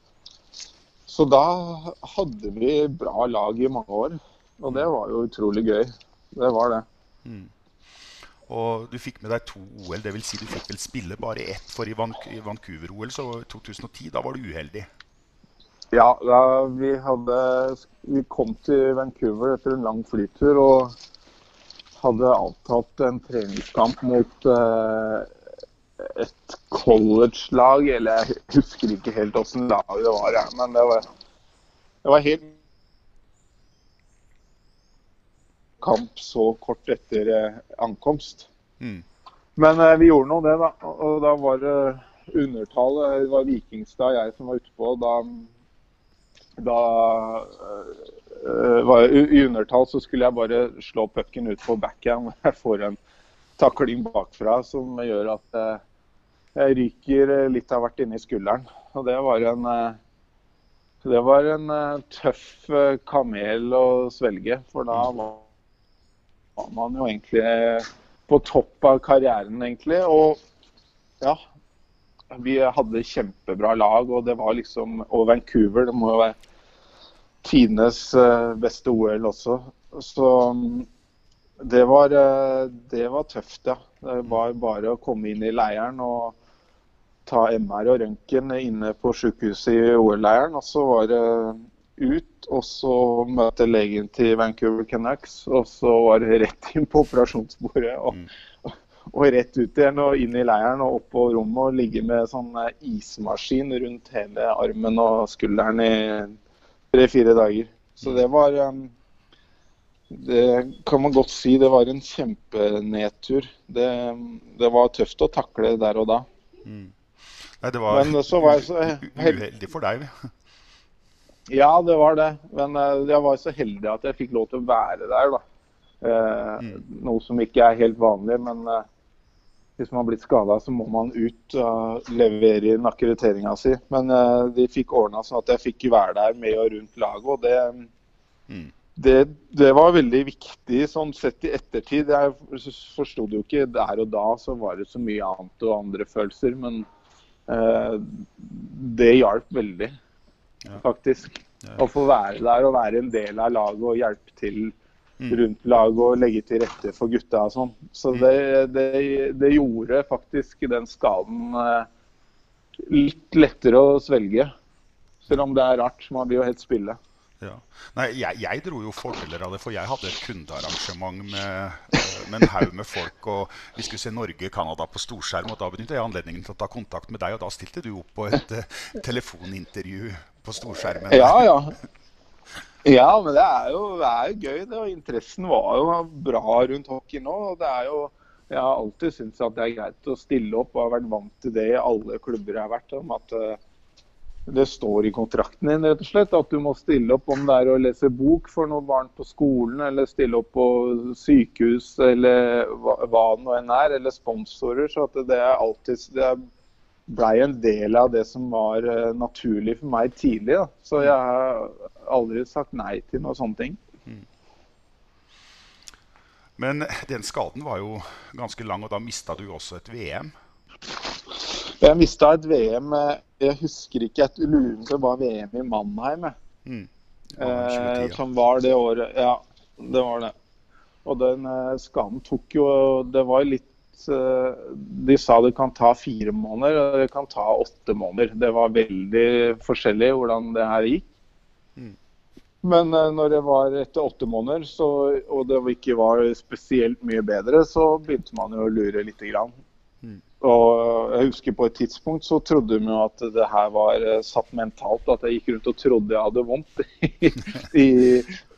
Så da hadde vi bra lag i mange år. Og det var jo utrolig gøy. Det var det. Og du fikk med deg to OL, dvs. Si du fikk vel spille bare ett. For i, Vancouver-OL så i 2010, da var du uheldig. Ja, da vi hadde Vi kom til Vancouver etter en lang flytur og hadde avtalt en treningskamp mot eh, et college-lag. Eller jeg husker ikke helt åssen lag det var, jeg, men det var, det var helt kamp så kort etter eh, ankomst. Mm. Men eh, vi gjorde nå det, da. Og da var det undertall. eh, Det var Vikingstad jeg som var utpå. og Da, da eh, var I undertall så skulle jeg bare slå pucken ut på backhand. En takling bakfra som gjør at eh, jeg ryker eh, litt av hvert inni skulderen. Og det var en eh, det var en tøff kamel å svelge, for da var var man jo egentlig på topp av karrieren, egentlig. Og ja, vi hadde kjempebra lag, og det var liksom Og Vancouver, det må jo være tidenes beste OL også. Så mm, det var, eh, det var tøft, ja. Det var bare å komme inn i leiren og ta MR og røntgen inne på sykehuset i OL-leiren. Og så var det ut, og så møte legen til Vancouver Canucks. Og så var det rett inn på operasjonsbordet og, og rett ut igjen og inn i leiren og opp på rommet og ligge med sånn eh, ismaskin rundt hele armen og skulderen i tre-fire dager. Så det var eh, Det kan man godt si. Det var en kjempenedtur. Det, det var tøft å takle der og da. Nei, det var Men så var jeg så heldig. uheldig for deg. Ja, det var det. Men eh, jeg var så heldig at jeg fikk lov til å være der, da. Eh, Noe som ikke er helt vanlig. Men eh, hvis man har blitt skada, så må man ut og levere inn akkrediteringa si. Men eh, de fikk ordna sånn at jeg fikk være der med og rundt laget. og det det, det var veldig viktig sånn sett i ettertid. Jeg forsto det jo ikke der og da, så var det så mye annet og andre følelser. Men eh, det hjalp veldig, faktisk. Å få være der og være en del av laget og hjelpe til rundt laget og legge til rette for gutta og sånn. Så det, det, det gjorde faktisk den skaden eh, litt lettere å svelge. Selv om det er rart. Man blir jo helt spille. Ja. Nei, jeg, jeg dro jo fordeler av det, for jeg hadde et kundearrangement med, eh, med en haug med folk. og Vi skulle se Norge-Canada på storskjerm, og da benyttet jeg anledningen til å ta kontakt med deg. Og da stilte du opp på et uh, telefonintervju på storskjermen. Ja, ja. Ja, men det er jo, det er jo gøy. det, og Interessen var jo bra rundt hockey nå. og det er jo, Jeg har alltid syntes at det er greit å stille opp, og har vært vant til det i alle klubber jeg har vært. om at eh, Det står i kontrakten din rett og slett, at du må stille opp om det er å lese bok for noen barn på skolen, eller stille opp på sykehus, eller hva, det nå enn er, eller sponsorer. så at det er alltid, det blei en del av det som var eh, naturlig for meg tidlig. Da. Så jeg har aldri sagt nei til noen sånne ting. Men den skaden var jo ganske lang, og da mista du også et VM. Jeg mista et VM eh, Jeg husker ikke, jeg lurer på det var VM i Mannheim. Mm. Eh, som var det året. Ja, det var det. Og den eh, skaden tok jo Det var litt eh, De sa det kan ta fire måneder, og det kan ta åtte måneder. Det var veldig forskjellig hvordan det her gikk. Men eh, når det var etter åtte måneder, så, og det ikke var spesielt mye bedre, så begynte man jo å lure lite grann. Og jeg husker på et tidspunkt så trodde de jo at det her var eh, satt mentalt. At jeg gikk rundt og trodde jeg hadde vondt i, i,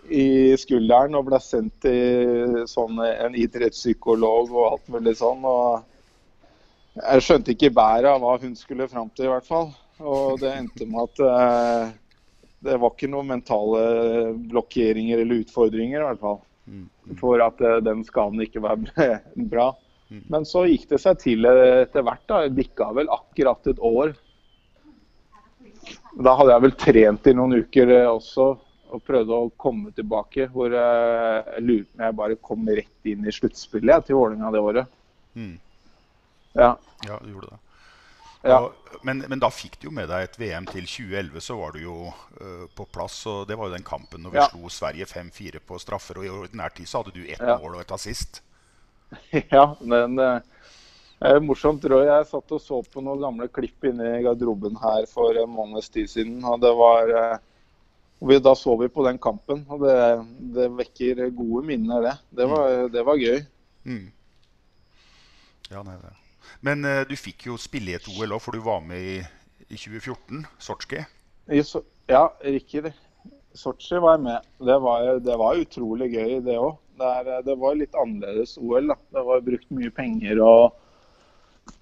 i skulderen og ble sendt til sånn, en idrettspsykolog og alt mulig sånn. Og jeg skjønte ikke bæret av hva hun skulle fram til, i hvert fall. Og det endte med at eh, det var ikke noen mentale blokkeringer eller utfordringer, i hvert fall. For at eh, den skaden ikke var bra. Men så gikk det seg til etter hvert. da, jeg bikka vel akkurat et år. Da hadde jeg vel trent i noen uker eh, også og prøvde å komme tilbake. Hvor eh, jeg lurte på om jeg bare kom rett inn i sluttspillet til Vålerenga det året. Mm. Ja. Ja, du gjorde det. Ja. Og, men, men da fikk du jo med deg et VM til 2011, så var du jo uh, på plass. og Det var jo den kampen når vi Ja. slo Sverige 5-4 på straffer. Og i ordinær tid så hadde du ett Ja. mål og et assist. Ja, men eh, det morsomt. tror jeg. Jeg satt og så på noen gamle klipp inne i garderoben her for en måneds tid siden. og det var... eh, vi, Da så vi på den kampen, og det, det vekker gode minner, det. Det var, det var gøy. Mm. Ja, nei, det. Men eh, du fikk jo spille i et OL òg, for du var med i, i 2014. Sotsji. Ja, riktig. Sotsji var jeg med. Det var, det var utrolig gøy, det òg. Det, er- det var litt annerledes OL. da. Det var brukt mye penger og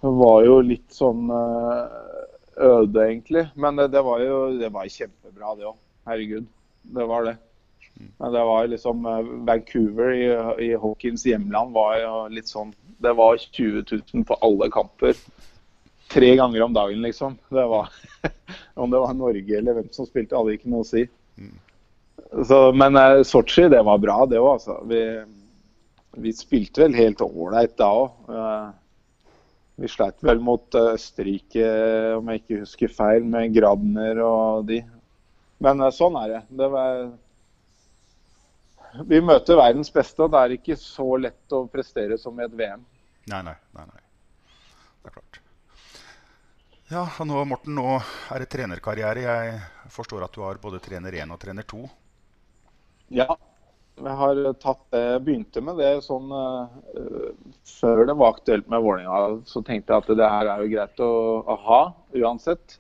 det var jo litt sånn eh, øde, egentlig. Men det, det var jo det var kjempebra, det òg. Herregud. Det var det. Men det var liksom eh, Vancouver i, i Hawkins hjemland var jo litt sånn Det var 20 000 på alle kamper. Tre ganger om dagen, liksom. Det var Om det var Norge eller hvem som spilte, hadde ikke noe å si. Så, men eh, Sotsji, det var bra, det òg, altså. Vi, vi spilte vel helt ålreit da òg. Vi sleit vel mot eh, Østerrike, om jeg ikke husker feil, med Grabner og de. Men eh, sånn er det. det var, vi møter verdens beste, og det er ikke så lett å prestere som i et VM. Nei, nei, nei, nei. Det er klart. Ja, og nå, Morten, nå er det trenerkarriere. Jeg forstår at du har både trener 1 og trener 2. Ja, jeg har tatt det. Jeg begynte med det sånn uh, Før det var aktuelt med Vålerenga, så tenkte jeg at det her er jo greit å, å ha uansett.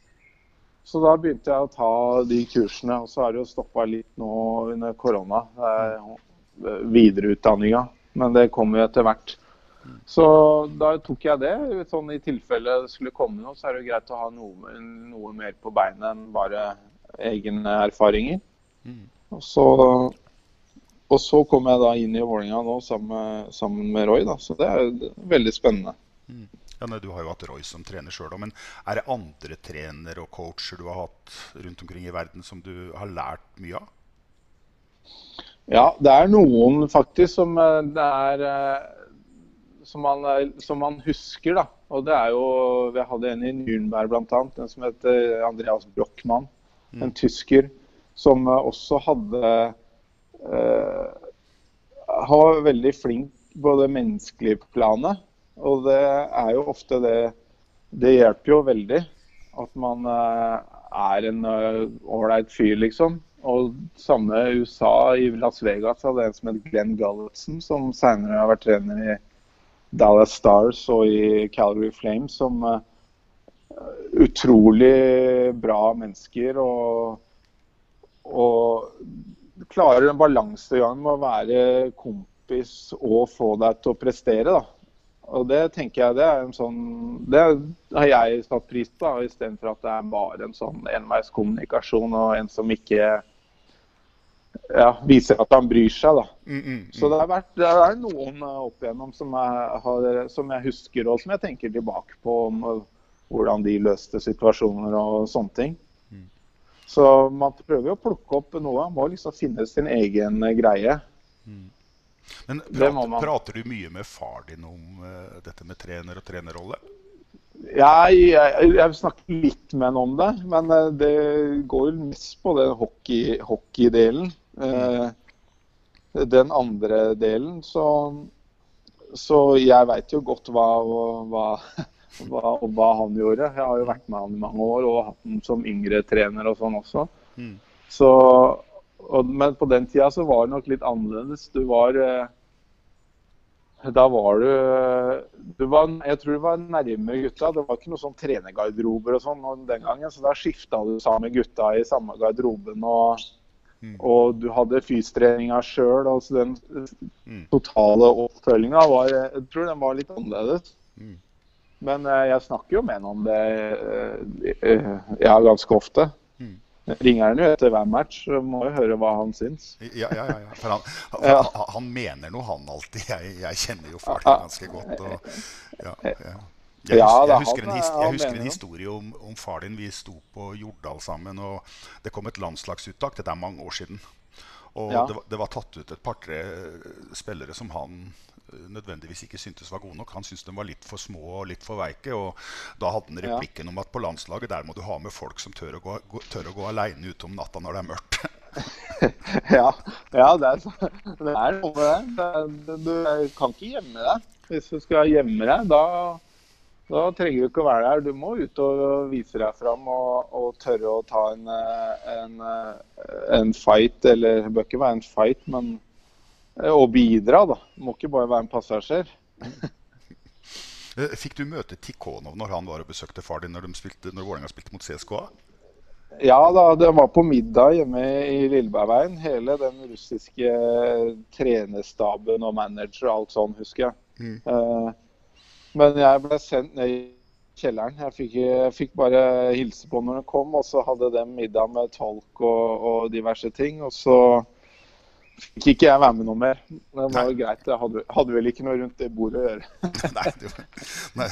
Så da begynte jeg å ta de kursene. Og så har det jo stoppa litt nå under korona, Uh, videreutdanninga. Men det kommer jo etter hvert. Så da tok jeg det. Sånn I tilfelle det skulle komme noe, så er det jo greit å ha noe, noe mer på beinet enn bare egne erfaringer. Og så, og så kom jeg da inn i Vålerenga nå sammen med, sammen med Roy, da. Så det er jo veldig spennende. Ja, nei, du har jo hatt Roy som trener sjøl òg, men er det andre trenere og coacher du har hatt rundt omkring i verden som du har lært mye av? Ja, det er noen faktisk som eh, det er eh, som man, er- som man husker, da. Og det er jo Vi hadde en i Nürnberg bl.a. En som heter Andreas Brochmann. En tysker som eh, også hadde eh, Han var veldig flink på det menneskelige planet. Og det er jo ofte det Det hjelper jo veldig at man eh, er en eh, ålreit fyr, liksom. Og samme USA, i Las Vegas, hadde en som het Glenn Gulletson, som senere har vært trener i Dallas Stars og i Calgary Flames, som uh, utrolig bra mennesker. og og klarer en balansegang med å være kompis og få deg til å prestere. da. Og Det tenker jeg det er en sånn, det har jeg satt pris på, istedenfor at det er bare en sånn enveiskommunikasjon og en som ikke ja, viser at han bryr seg. da. Så det, har vært, det er noen opp igjennom som jeg, har, som jeg husker og som jeg tenker tilbake på om hvordan de løste situasjoner og sånne ting. Så man prøver jo å plukke opp noe. Man må liksom finne sin egen greie. greie. Men prater, man. prater du mye med far din om uh, dette med trener og trenerrolle? Jeg, jeg, jeg snakker litt med ham om det, men uh, det går mest på den hockey- hockeydelen. Eh, den andre delen, så, så jeg veit jo godt hva, hva, hva, hva han gjorde. Jeg har jo vært med han i mange år og hatt ham som yngre trener og sånn også. Så, og, men på den tida så var det nok litt annerledes. Du var eh, da var du, du var, Jeg tror du var nærme gutta. Det var ikke noe sånn trenergarderober og sånn den gangen. Så da skifta du sammen med gutta i samme garderoben. Og, og du hadde fystreninga sjøl. Altså den totale oppfølginga var Jeg tror den var litt annerledes. Men eh, jeg snakker jo med ham om det eh, eh, ja, ganske ofte. Jeg ringer han jo etter hver match, så må jo høre hva han syns. Ja, ja, ja. ja. For han, for Ja. han, han mener noe, han alltid. Jeg, jeg kjenner jo far din ganske godt. Og, ja, ja. Jeg, husker, jeg husker, en, jeg husker en historie om, om far din. Vi sto på Jordal sammen, og det kom et landslagsuttak. Dette er mange år siden. Og Ja. det, var, det var tatt ut et par-tre spillere som han nødvendigvis ikke syntes var gode nok. Han syntes de var litt for små og litt for veike. Og da hadde han Ja. replikken om at på landslaget der må du ha med folk som tør å gå, gå, tør å gå aleine ute om natta når det er mørkt. Ja, ja det, er, det er noe med det. det. Du kan ikke gjemme deg. Hvis du skal gjemme deg, da, da trenger du ikke å være der. Du må ut og vise deg fram og, og tørre å ta en, eh, en, eh, en fight. Eller det bør ikke være en fight, men eh, å bidra, da. Må ikke bare være en passasjer. Eh, Fikk du møte Tikhonov når han var og besøkte far din når, spilte, når Vålerenga spilte mot CSKA? Ja da, det var på middag hjemme i Lillebergveien. Hele den russiske trenerstaben og manager og alt sånn, husker jeg. Eh, men jeg ble sendt ned i kjelleren. Jeg fikk, jeg fikk bare hilse på når den kom, og så hadde de middag med tolk og, og diverse ting. Og så fikk ikke jeg være med noe mer. Det var jo greit. Jeg hadde, hadde vel ikke noe rundt det bordet å gjøre. nei, du, nei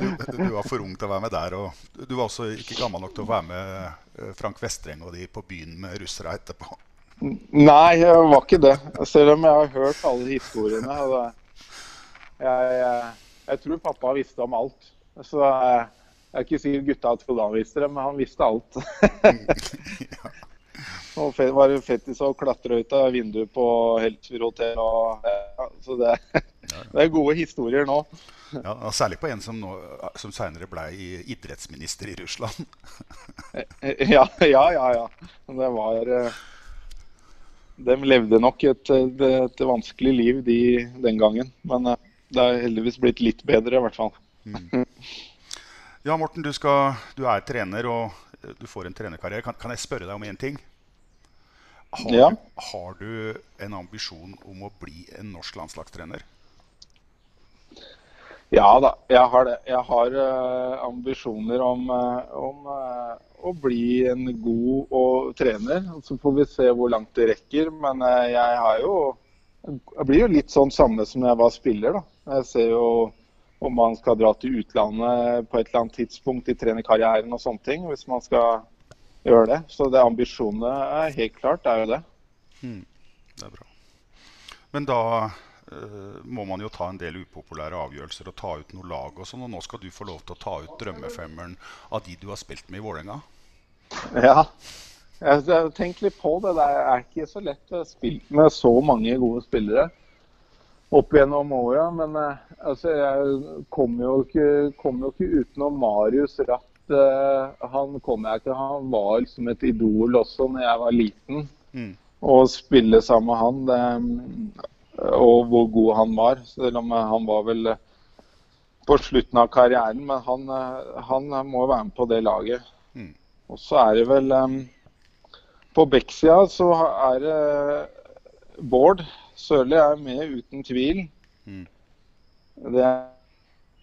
du, du var for ung til å være med der. Og du var også ikke gammel nok til å være med eh, Frank Vestreng og de på byen med russere etterpå. Nei, jeg var ikke det. Selv om jeg har hørt alle historiene. Jeg, jeg, jeg tror pappa visste om alt. Så jeg, jeg er ikke sikkert gutta trodde han visste det, men han visste alt. Og var det fettis å klatre ut av vinduet på Helsfyr hotell. Ja, så det, det er gode historier nå. Ja, og Særlig på en som, nå, som senere ble idrettsminister i Russland. Ja, ja, ja. ja. Det var eh, De levde nok et, et, vanskelig liv de, den gangen. Men eh, det er heldigvis blitt litt bedre, i hvert fall. Ja, Morten, du, skal, du er trener og eh, du får en trenerkarriere. Kan, kan jeg spørre deg om én ting? Har, Ja. har du en ambisjon om å bli en norsk landslagstrener? Ja da, jeg har det. Jeg har uh, ambisjoner om, uh, om, uh, å bli en god og trener. Så får vi se hvor langt det rekker. Men jeg har jo Jeg blir jo litt sånn samme som jeg var spiller, da. Jeg ser jo om man skal dra til utlandet på et eller annet tidspunkt i trenerkarrieren og sånne ting. Hvis man skal gjøre det. Så det ambisjonene er helt klart, er jo det. Det er bra. Men da uh, må man jo ta en del upopulære avgjørelser og ta ut noe lag og sånn. Og nå skal du få lov til å ta ut drømmefemmeren av de du har spilt med i Vålerenga. Ja. Jeg jeg litt på det. Det er ikke så lett å spille med så mange gode spillere opp gjennom åra. Men eh, altså, jeg kommer jo ikke, kom jo ikke utenom Marius Ratt. Eh, han kom jeg til. Han var liksom et idol også når jeg var liten. Mm. Å spille sammen med han, det, og hvor god han var. Selv om han var vel eh, på slutten av karrieren, men han, eh, han må være med på det laget. Mm. Og så er det vel um, På Beck-sida så er det Bård Sørli er med uten tvil. Mm. Det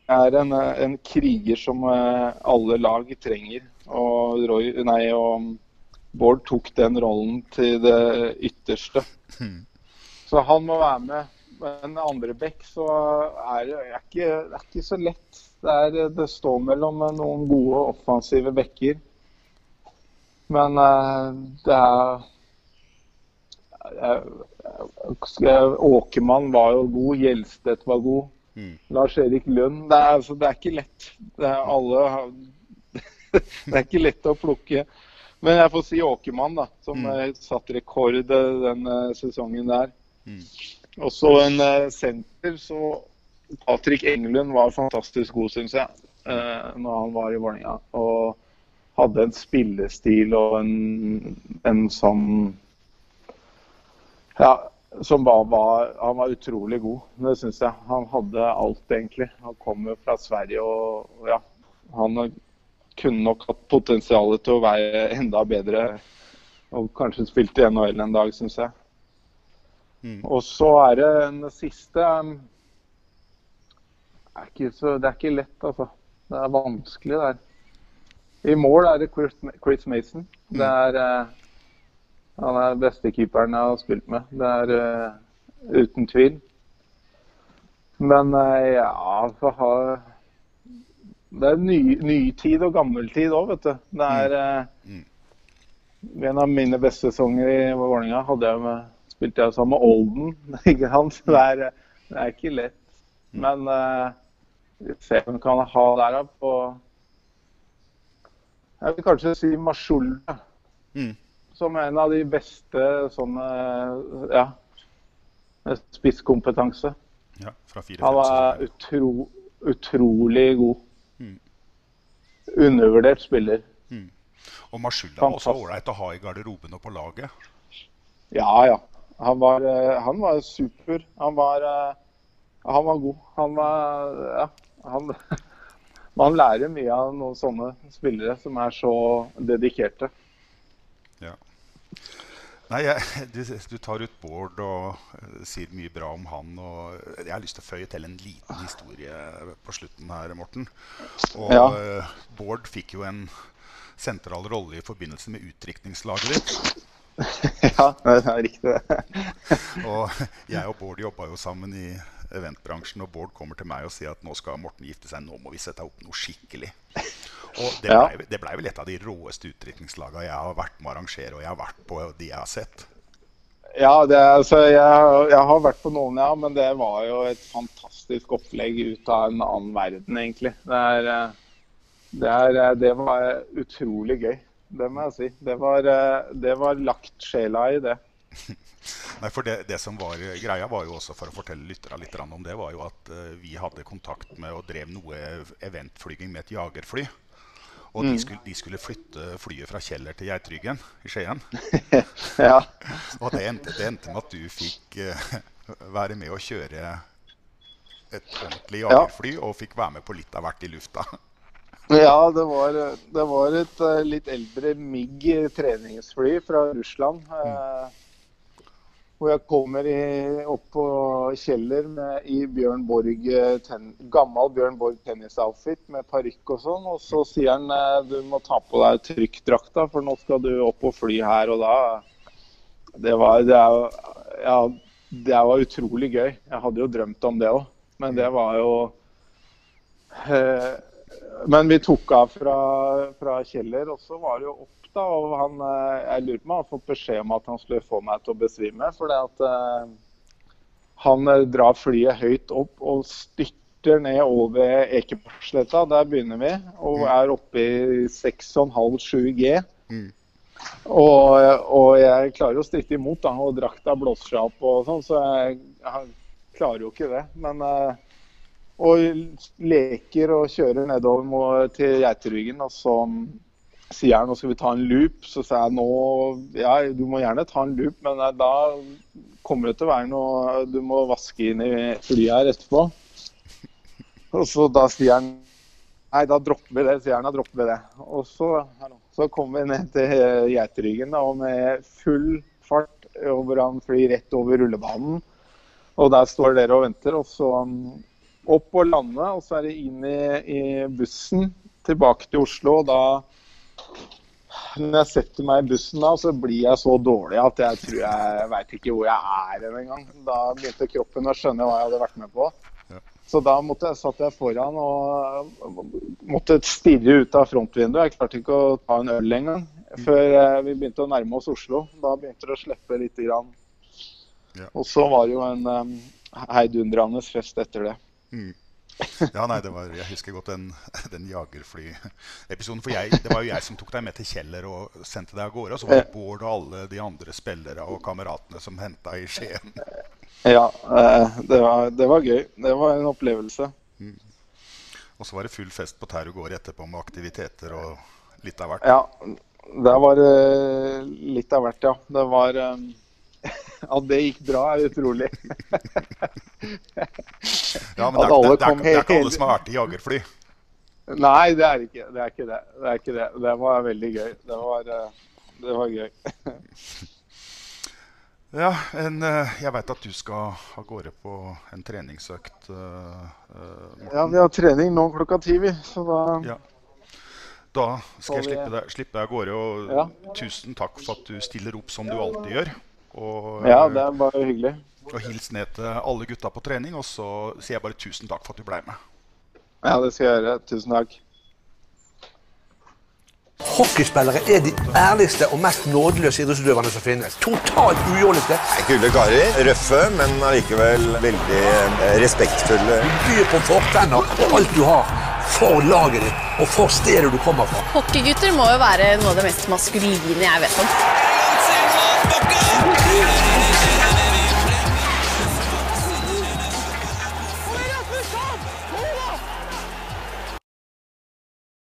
er en, en kriger som eh, alle lag trenger. Og, Roy, nei, og Bård tok den rollen til det ytterste. Så han må være med. Men andre bekk så er det er ikke, det er ikke så lett. Det, er, det står mellom noen gode offensive bekker. Men eh, det er jeg- Åkermann var jo god, Gjelstedt var god. Mm. Lars-Erik Lund. Det er, altså, det er ikke lett. Det er, alle, det er ikke lett å plukke. Men jeg får si Åkermann, da, som mm. satte rekord eh, den eh, sesongen der. Mm. Og så en eh, senter, så Patrick Engelund var fantastisk god, syns jeg, eh, når han var i Vålerenga. Og hadde en spillestil og en, en sånn Ja, som var, var Han var utrolig god, det syns jeg. Han hadde alt, egentlig. Han kom jo fra Sverige og, og ja. Han kunne nok hatt potensial til å være enda bedre. Og kanskje spilt i NHL en dag, syns jeg. Mm. Og så er det den siste um, er ikke så, Det er ikke lett, altså. Det er vanskelig det her. I mål er det Chris, Chris Mason. Det er eh, Han er beste keeperen jeg har spilt med. Det er uh, uten tvil. Men uh, ja, for ha, Det er ny, nytid og gammeltid òg, vet du. Det er eh, En av mine beste sesonger i Vålerenga hadde jeg med spilte jeg sammen med Olden. ikke sant? Det er, det er ikke lett. Men uh, vi ser hvem kan ha der på Jeg vil kanskje si Mashulda. Mm. Som en av de beste sånne Ja, spisskompetanse. Ja, fra Han fire Han var utro, utrolig god. Mm. Undervurdert spiller. Og Marsulla var også ålreit å ha i garderoben og på laget. Ja, ja. Han var, eh, han var super. Han var, eh, han var god. Han var Ja. Han, man lærer mye av noen sånne spillere som er så dedikerte. Ja. Nei, jeg, du, du tar ut Bård og uh, sier mye bra om han. og Jeg har lyst til å føye til en liten historie på slutten her, Morten. Og Ja. uh, Bård fikk jo en sentral rolle i forbindelse med utdrikningslaget ditt. Ja, det er riktig det. Og jeg og Bård jobba jo sammen i eventbransjen, og Bård kommer til meg og sier at nå skal Morten gifte seg, nå må vi sette opp noe skikkelig. Og det Ja. blei det ble vel et av de råeste utdrikningslaga jeg har vært med å arrangere, og jeg har vært på de jeg har sett. Ja, det, altså, jeg, jeg har vært på noen, ja. Men det var jo et fantastisk opplegg ut av en annen verden, egentlig. Det, er, eh, det, er, eh, det var utrolig gøy. Det må jeg si. Det var, eh, det var lagt sjela i det. Nei, for det, det som var greia, var jo også for å fortelle lytterne litt om det, var jo at vi hadde kontakt med og drev noe eventflyging med et jagerfly. Og de, skulle, de skulle flytte flyet fra Kjeller til Geitryggen i Skien. Ja. Og det endte, det endte med at du fikk uh, være med å kjøre et ordentlig Ja. jagerfly, og fikk være med på litt av hvert i lufta. Ja, det var, det var et eh, litt eldre MIG treningsfly fra Russland. eh, Hvor jeg kommer i, opp på Kjeller med, i Bjørn Borg, eh, ten, gammel Bjørn Borg tennisoutfit med parykk og sånn. Og så sier han eh, du må ta på deg trykkdrakta, for nå skal du opp og fly her og da. Det var, det, er, ja, det var utrolig gøy. Jeg hadde jo drømt om det òg. Men det var jo eh, Men vi tok av fra, fra Kjeller, og så var det jo opp da, og han, eh, jeg lurer på om han har fått beskjed om at han skulle få meg til å besvime. For det at uh, han eh, drar flyet høyt opp og styrter ned over Ekebergsletta. Der begynner vi. Og er oppe i 6,5-7 G. Og, og jeg klarer å stritte imot, da, og drakta blåser seg opp og sånn, så jeg, jeg klarer jo ikke det. Men og leker og kjører nedover til Geiteryggen, og så sier han nå skal vi ta en loop. Så sa jeg nå ja, du må gjerne ta en loop, men eh, da kommer det til å være noe Du må vaske inn i flyet her etterpå. Og så da sier han Nei, da dropper vi det, sier han. Da dropper vi det. Og så, så kommer vi ned til Geiteryggen da, og med full fart over han flyr rett over rullebanen. Og der står dere og venter. Og så um, opp og lande, og så er det inn i, i bussen tilbake til Oslo. og da når jeg setter meg i bussen da, så blir jeg så dårlig at jeg tror jeg veit ikke hvor jeg er engang. Da begynte kroppen å skjønne hva jeg hadde vært med på. Så da måtte jeg, satt jeg foran og måtte stirre ut av frontvinduet. Jeg klarte ikke å ta en øl engang før eh, vi begynte å nærme oss Oslo. Da begynte det å slippe litt. Grann. Og så var det jo en um, heidundrende fest etter det. Mm. Ja, nei, det var, Jeg husker godt den, den jagerfly-episoden. For jeg, det var jo jeg som tok deg med til Kjeller og sendte deg av gårde. Og så var det Bård og alle de andre spillere og kameratene som henta i Skien. Ja, eh, det var, det var, gøy. Det var en opplevelse. Mm. Og så var det full fest på Terro gård etterpå med aktiviteter og litt av hvert. Ja, det var litt av hvert, ja. Det var um, At det gikk bra, er utrolig. ja, men det er, det, det, er, det er, ikke alle som har vært i jagerfly? Nei, det er ikke det. Er ikke det. det, er ikke det. det var veldig gøy. Det var, det var gøy. ja, en, jeg veit at du skal av gårde på en treningsøkt. Uh, ja, vi har trening nå klokka ti, vi. Så da ja. Da skal jeg slippe deg, slippe deg av gårde. Og ja. tusen takk for at du stiller opp som du alltid gjør. Og, ja, det er bare hyggelig. Og hils ned til alle gutta på trening, og så sier jeg bare tusen takk for at du ble med. Ja, det skal jeg gjøre. Tusen takk. Hockeyspillere er de ærligste og mest nådeløse idrettsutøverne som finnes. Totalt ujålete. Kule karer. Røffe, men allikevel veldig eh, respektfulle. Du byr på fortenner og alt du har for laget ditt og for stedet du kommer fra. Hockeygutter må jo være noe av det mest maskuline jeg vet om.